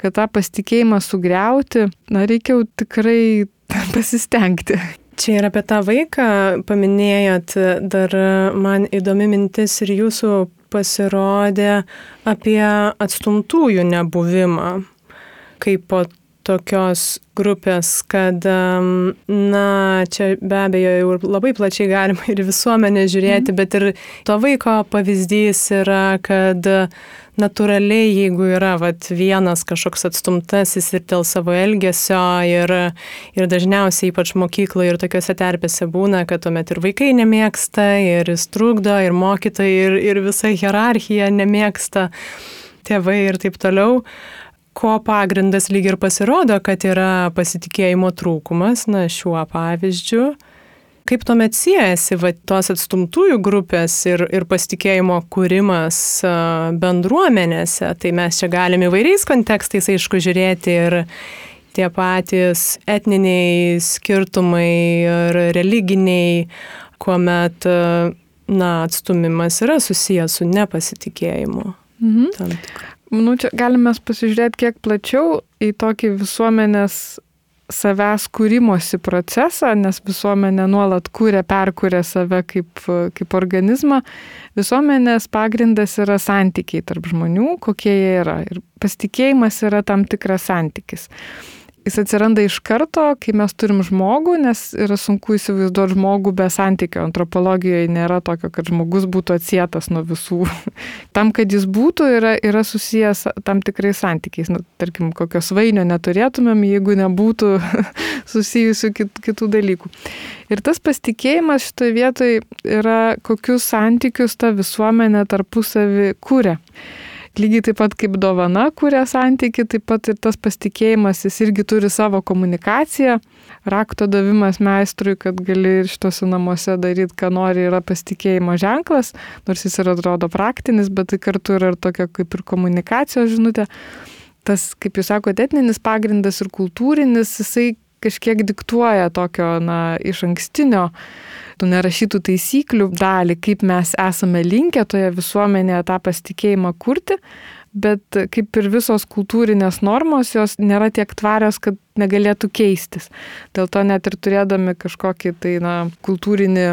kad tą pasitikėjimą sugriauti, na, reikia tikrai pasistengti. Čia ir apie tą vaiką paminėjot, dar man įdomi mintis ir jūsų pasirodė apie atstumtųjų nebuvimą kaip po tokios grupės, kad, na, čia be abejo jau labai plačiai galima ir visuomenė žiūrėti, mm. bet ir to vaiko pavyzdys yra, kad natūraliai, jeigu yra vat, vienas kažkoks atstumtasis ir dėl savo elgesio ir, ir dažniausiai ypač mokykloje ir tokiuose terpėse būna, kad tuomet ir vaikai nemėgsta, ir jis trukdo, ir mokytojai, ir, ir visa hierarchija nemėgsta, tėvai ir taip toliau ko pagrindas lyg ir pasirodo, kad yra pasitikėjimo trūkumas, na šiuo pavyzdžiu. Kaip tuomet siejasi va, tos atstumtųjų grupės ir, ir pasitikėjimo kūrimas bendruomenėse? Tai mes čia galime įvairiais kontekstais, aišku, žiūrėti ir tie patys etniniai skirtumai ir religiniai, kuomet na, atstumimas yra susijęs su nepasitikėjimu. Mhm. Manau, čia galime pasižiūrėti kiek plačiau į tokį visuomenės savęs kūrimosi procesą, nes visuomenė nuolat kūrė, perkūrė save kaip, kaip organizmą. Visuomenės pagrindas yra santykiai tarp žmonių, kokie jie yra. Ir pasitikėjimas yra tam tikras santykis jis atsiranda iš karto, kai mes turim žmogų, nes yra sunku įsivaizduoti žmogų be santykio. Antropologijoje nėra tokio, kad žmogus būtų atsietas nuo visų. tam, kad jis būtų, yra, yra susijęs tam tikrais santykiais. Na, tarkim, kokio svainio neturėtumėm, jeigu nebūtų susijusių kit, kitų dalykų. Ir tas pasitikėjimas šitoje vietoje yra, kokius santykius ta visuomenė tarpusavį kūrė. Lygiai taip pat kaip dovana kuria santyki, taip pat ir tas pasitikėjimas, jis irgi turi savo komunikaciją. Rakto davimas meistrui, kad gali šitose namuose daryti, ką nori, yra pasitikėjimo ženklas, nors jis ir atrodo praktinis, bet tai kartu yra ir tokia kaip ir komunikacijos žinutė. Tas, kaip jūs sakote, etninis pagrindas ir kultūrinis, jisai kažkiek diktuoja tokio, na, iš ankstinio tų nerašytų taisyklių dalį, kaip mes esame linkę toje visuomenėje tą pasitikėjimą kurti, bet kaip ir visos kultūrinės normos, jos nėra tiek tvarios, kad negalėtų keistis. Dėl to net ir turėdami kažkokį tai, na, kultūrinį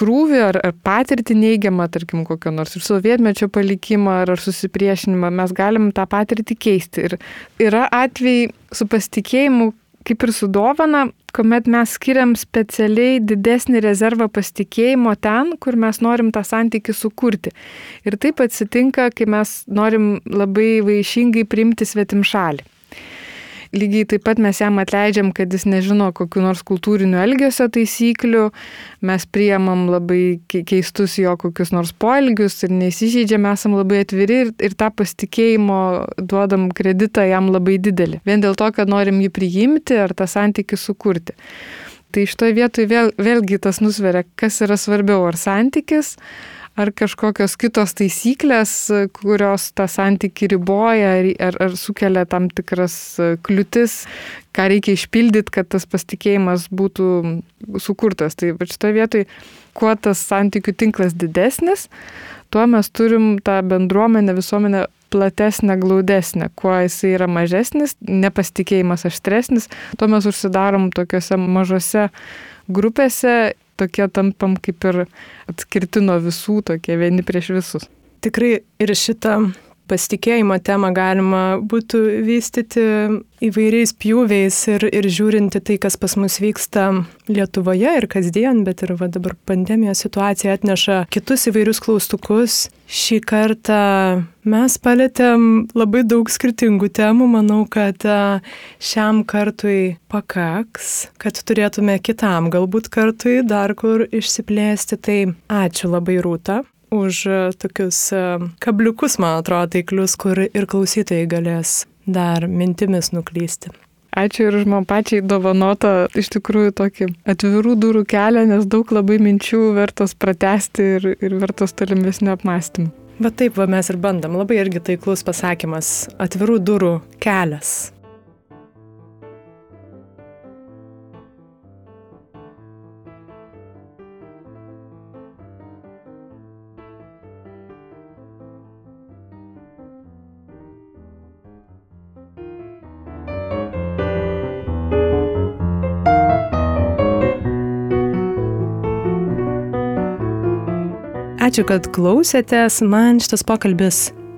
krūvį ar, ar patirtį neigiamą, tarkim, kokio nors ir sovietmečio palikimą ar, ar susipriešinimą, mes galim tą patirtį keisti. Ir yra atvejai su pasitikėjimu, kaip ir su dovana, kuomet mes skiriam specialiai didesnį rezervą pasitikėjimo ten, kur mes norim tą santykį sukurti. Ir taip atsitinka, kai mes norim labai vaišingai priimti svetim šalį. Lygiai taip pat mes jam atleidžiam, kad jis nežino kokiu nors kultūriniu elgesio taisyklių, mes priemam labai keistus jo kokius nors poelgius ir neįsižeidžiam, esam labai atviri ir, ir tą pasitikėjimo duodam kreditą jam labai didelį. Vien dėl to, kad norim jį priimti ar tą santykį sukurti. Tai šitoje vietoje vėl, vėlgi tas nusveria, kas yra svarbiau, ar santykis, ar kažkokios kitos taisyklės, kurios tą santyki riboja ar, ar, ar sukelia tam tikras kliūtis, ką reikia išpildyti, kad tas pasitikėjimas būtų sukurtas. Tai šitoje vietoje, kuo tas santykių tinklas didesnis, tuo mes turim tą bendruomenę, visuomenę platesnę, glaudesnę. Kuo jisai yra mažesnis, nepasitikėjimas aštresnis, tuo mes užsidarom tokiuose mažose grupėse tokie tampam kaip ir atskirti nuo visų, tokie vieni prieš visus. Tikrai ir šitą pasitikėjimo temą galima būtų vystyti įvairiais pjūviais ir, ir žiūrinti tai, kas pas mus vyksta Lietuvoje ir kasdien, bet ir va, dabar pandemijos situacija atneša kitus įvairius klaustukus. Šį kartą mes palėtėm labai daug skirtingų temų. Manau, kad šiam kartui pakaks, kad turėtume kitam galbūt kartui dar kur išsiplėsti. Tai ačiū labai rūta už e, tokius e, kabliukus, man atrodo, taiklius, kur ir klausytojai galės dar mintimis nuklysti. Ačiū ir už man pačiai dovanotą iš tikrųjų tokį atvirų durų kelią, nes daug labai minčių vertos pratesti ir, ir vertos tolimesnio apmąstymų. Bet taip, va, mes ir bandom. Labai irgi taiklus pasakymas - atvirų durų kelias. Ačiū, kad klausėtės. Man šitas pokalbis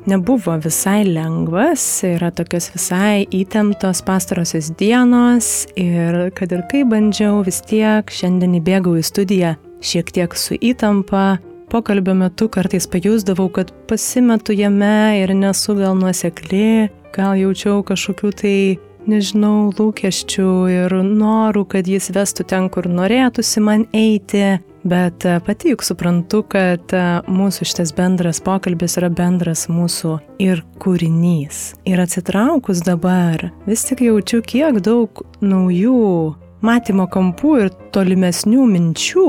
nebuvo visai lengvas, yra tokios visai įtemptos pastarosios dienos ir kad ir kaip bandžiau, vis tiek šiandien įbėgau į studiją šiek tiek su įtampa. Pokalbio metu kartais pajusdavau, kad pasimetu jame ir nesu gal nuosekli, gal jaučiau kažkokių tai nežinau, lūkesčių ir norų, kad jis vestų ten, kur norėtųsi man eiti. Bet e, pati juk suprantu, kad e, mūsų šitas bendras pokalbis yra bendras mūsų ir kūrinys. Ir atsitraukus dabar, vis tik jaučiu, kiek daug naujų matymo kampų ir tolimesnių minčių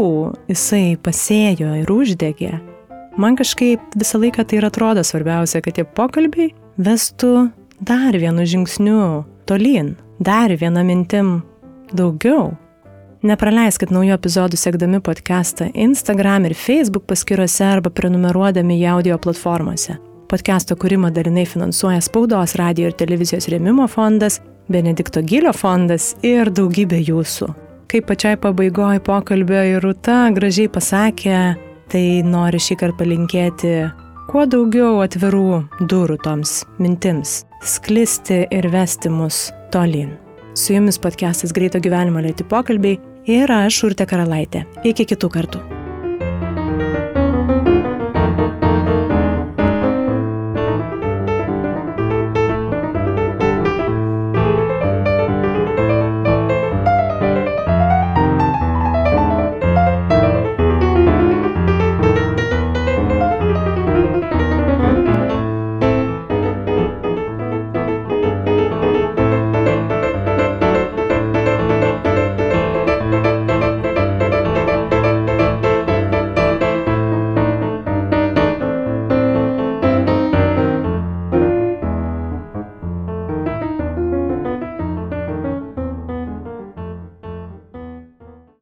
jisai pasėjo ir uždegė. Man kažkaip visą laiką tai ir atrodo svarbiausia, kad tie pokalbiai vestų dar vienu žingsniu tolyn, dar vieną mintim daugiau. Nepraleiskit naujų epizodų sekdami podcastą Instagram ir Facebook paskyrose arba prenumeruodami į audio platformose. Podcast'o kūrimą dalinai finansuoja Spaudos, radio ir televizijos rėmimo fondas, Benedikto Gilio fondas ir daugybė jūsų. Kaip pačiai pabaigoje pokalbio ir Rūta gražiai pasakė, tai noriu šį kartą palinkėti kuo daugiau atvirų durų toms mintims, sklisti ir vesti mus tolyn. Su jumis podcastas Greito gyvenimo lėti pokalbiai ir aš Urte Karalaitė. Iki kitų kartų.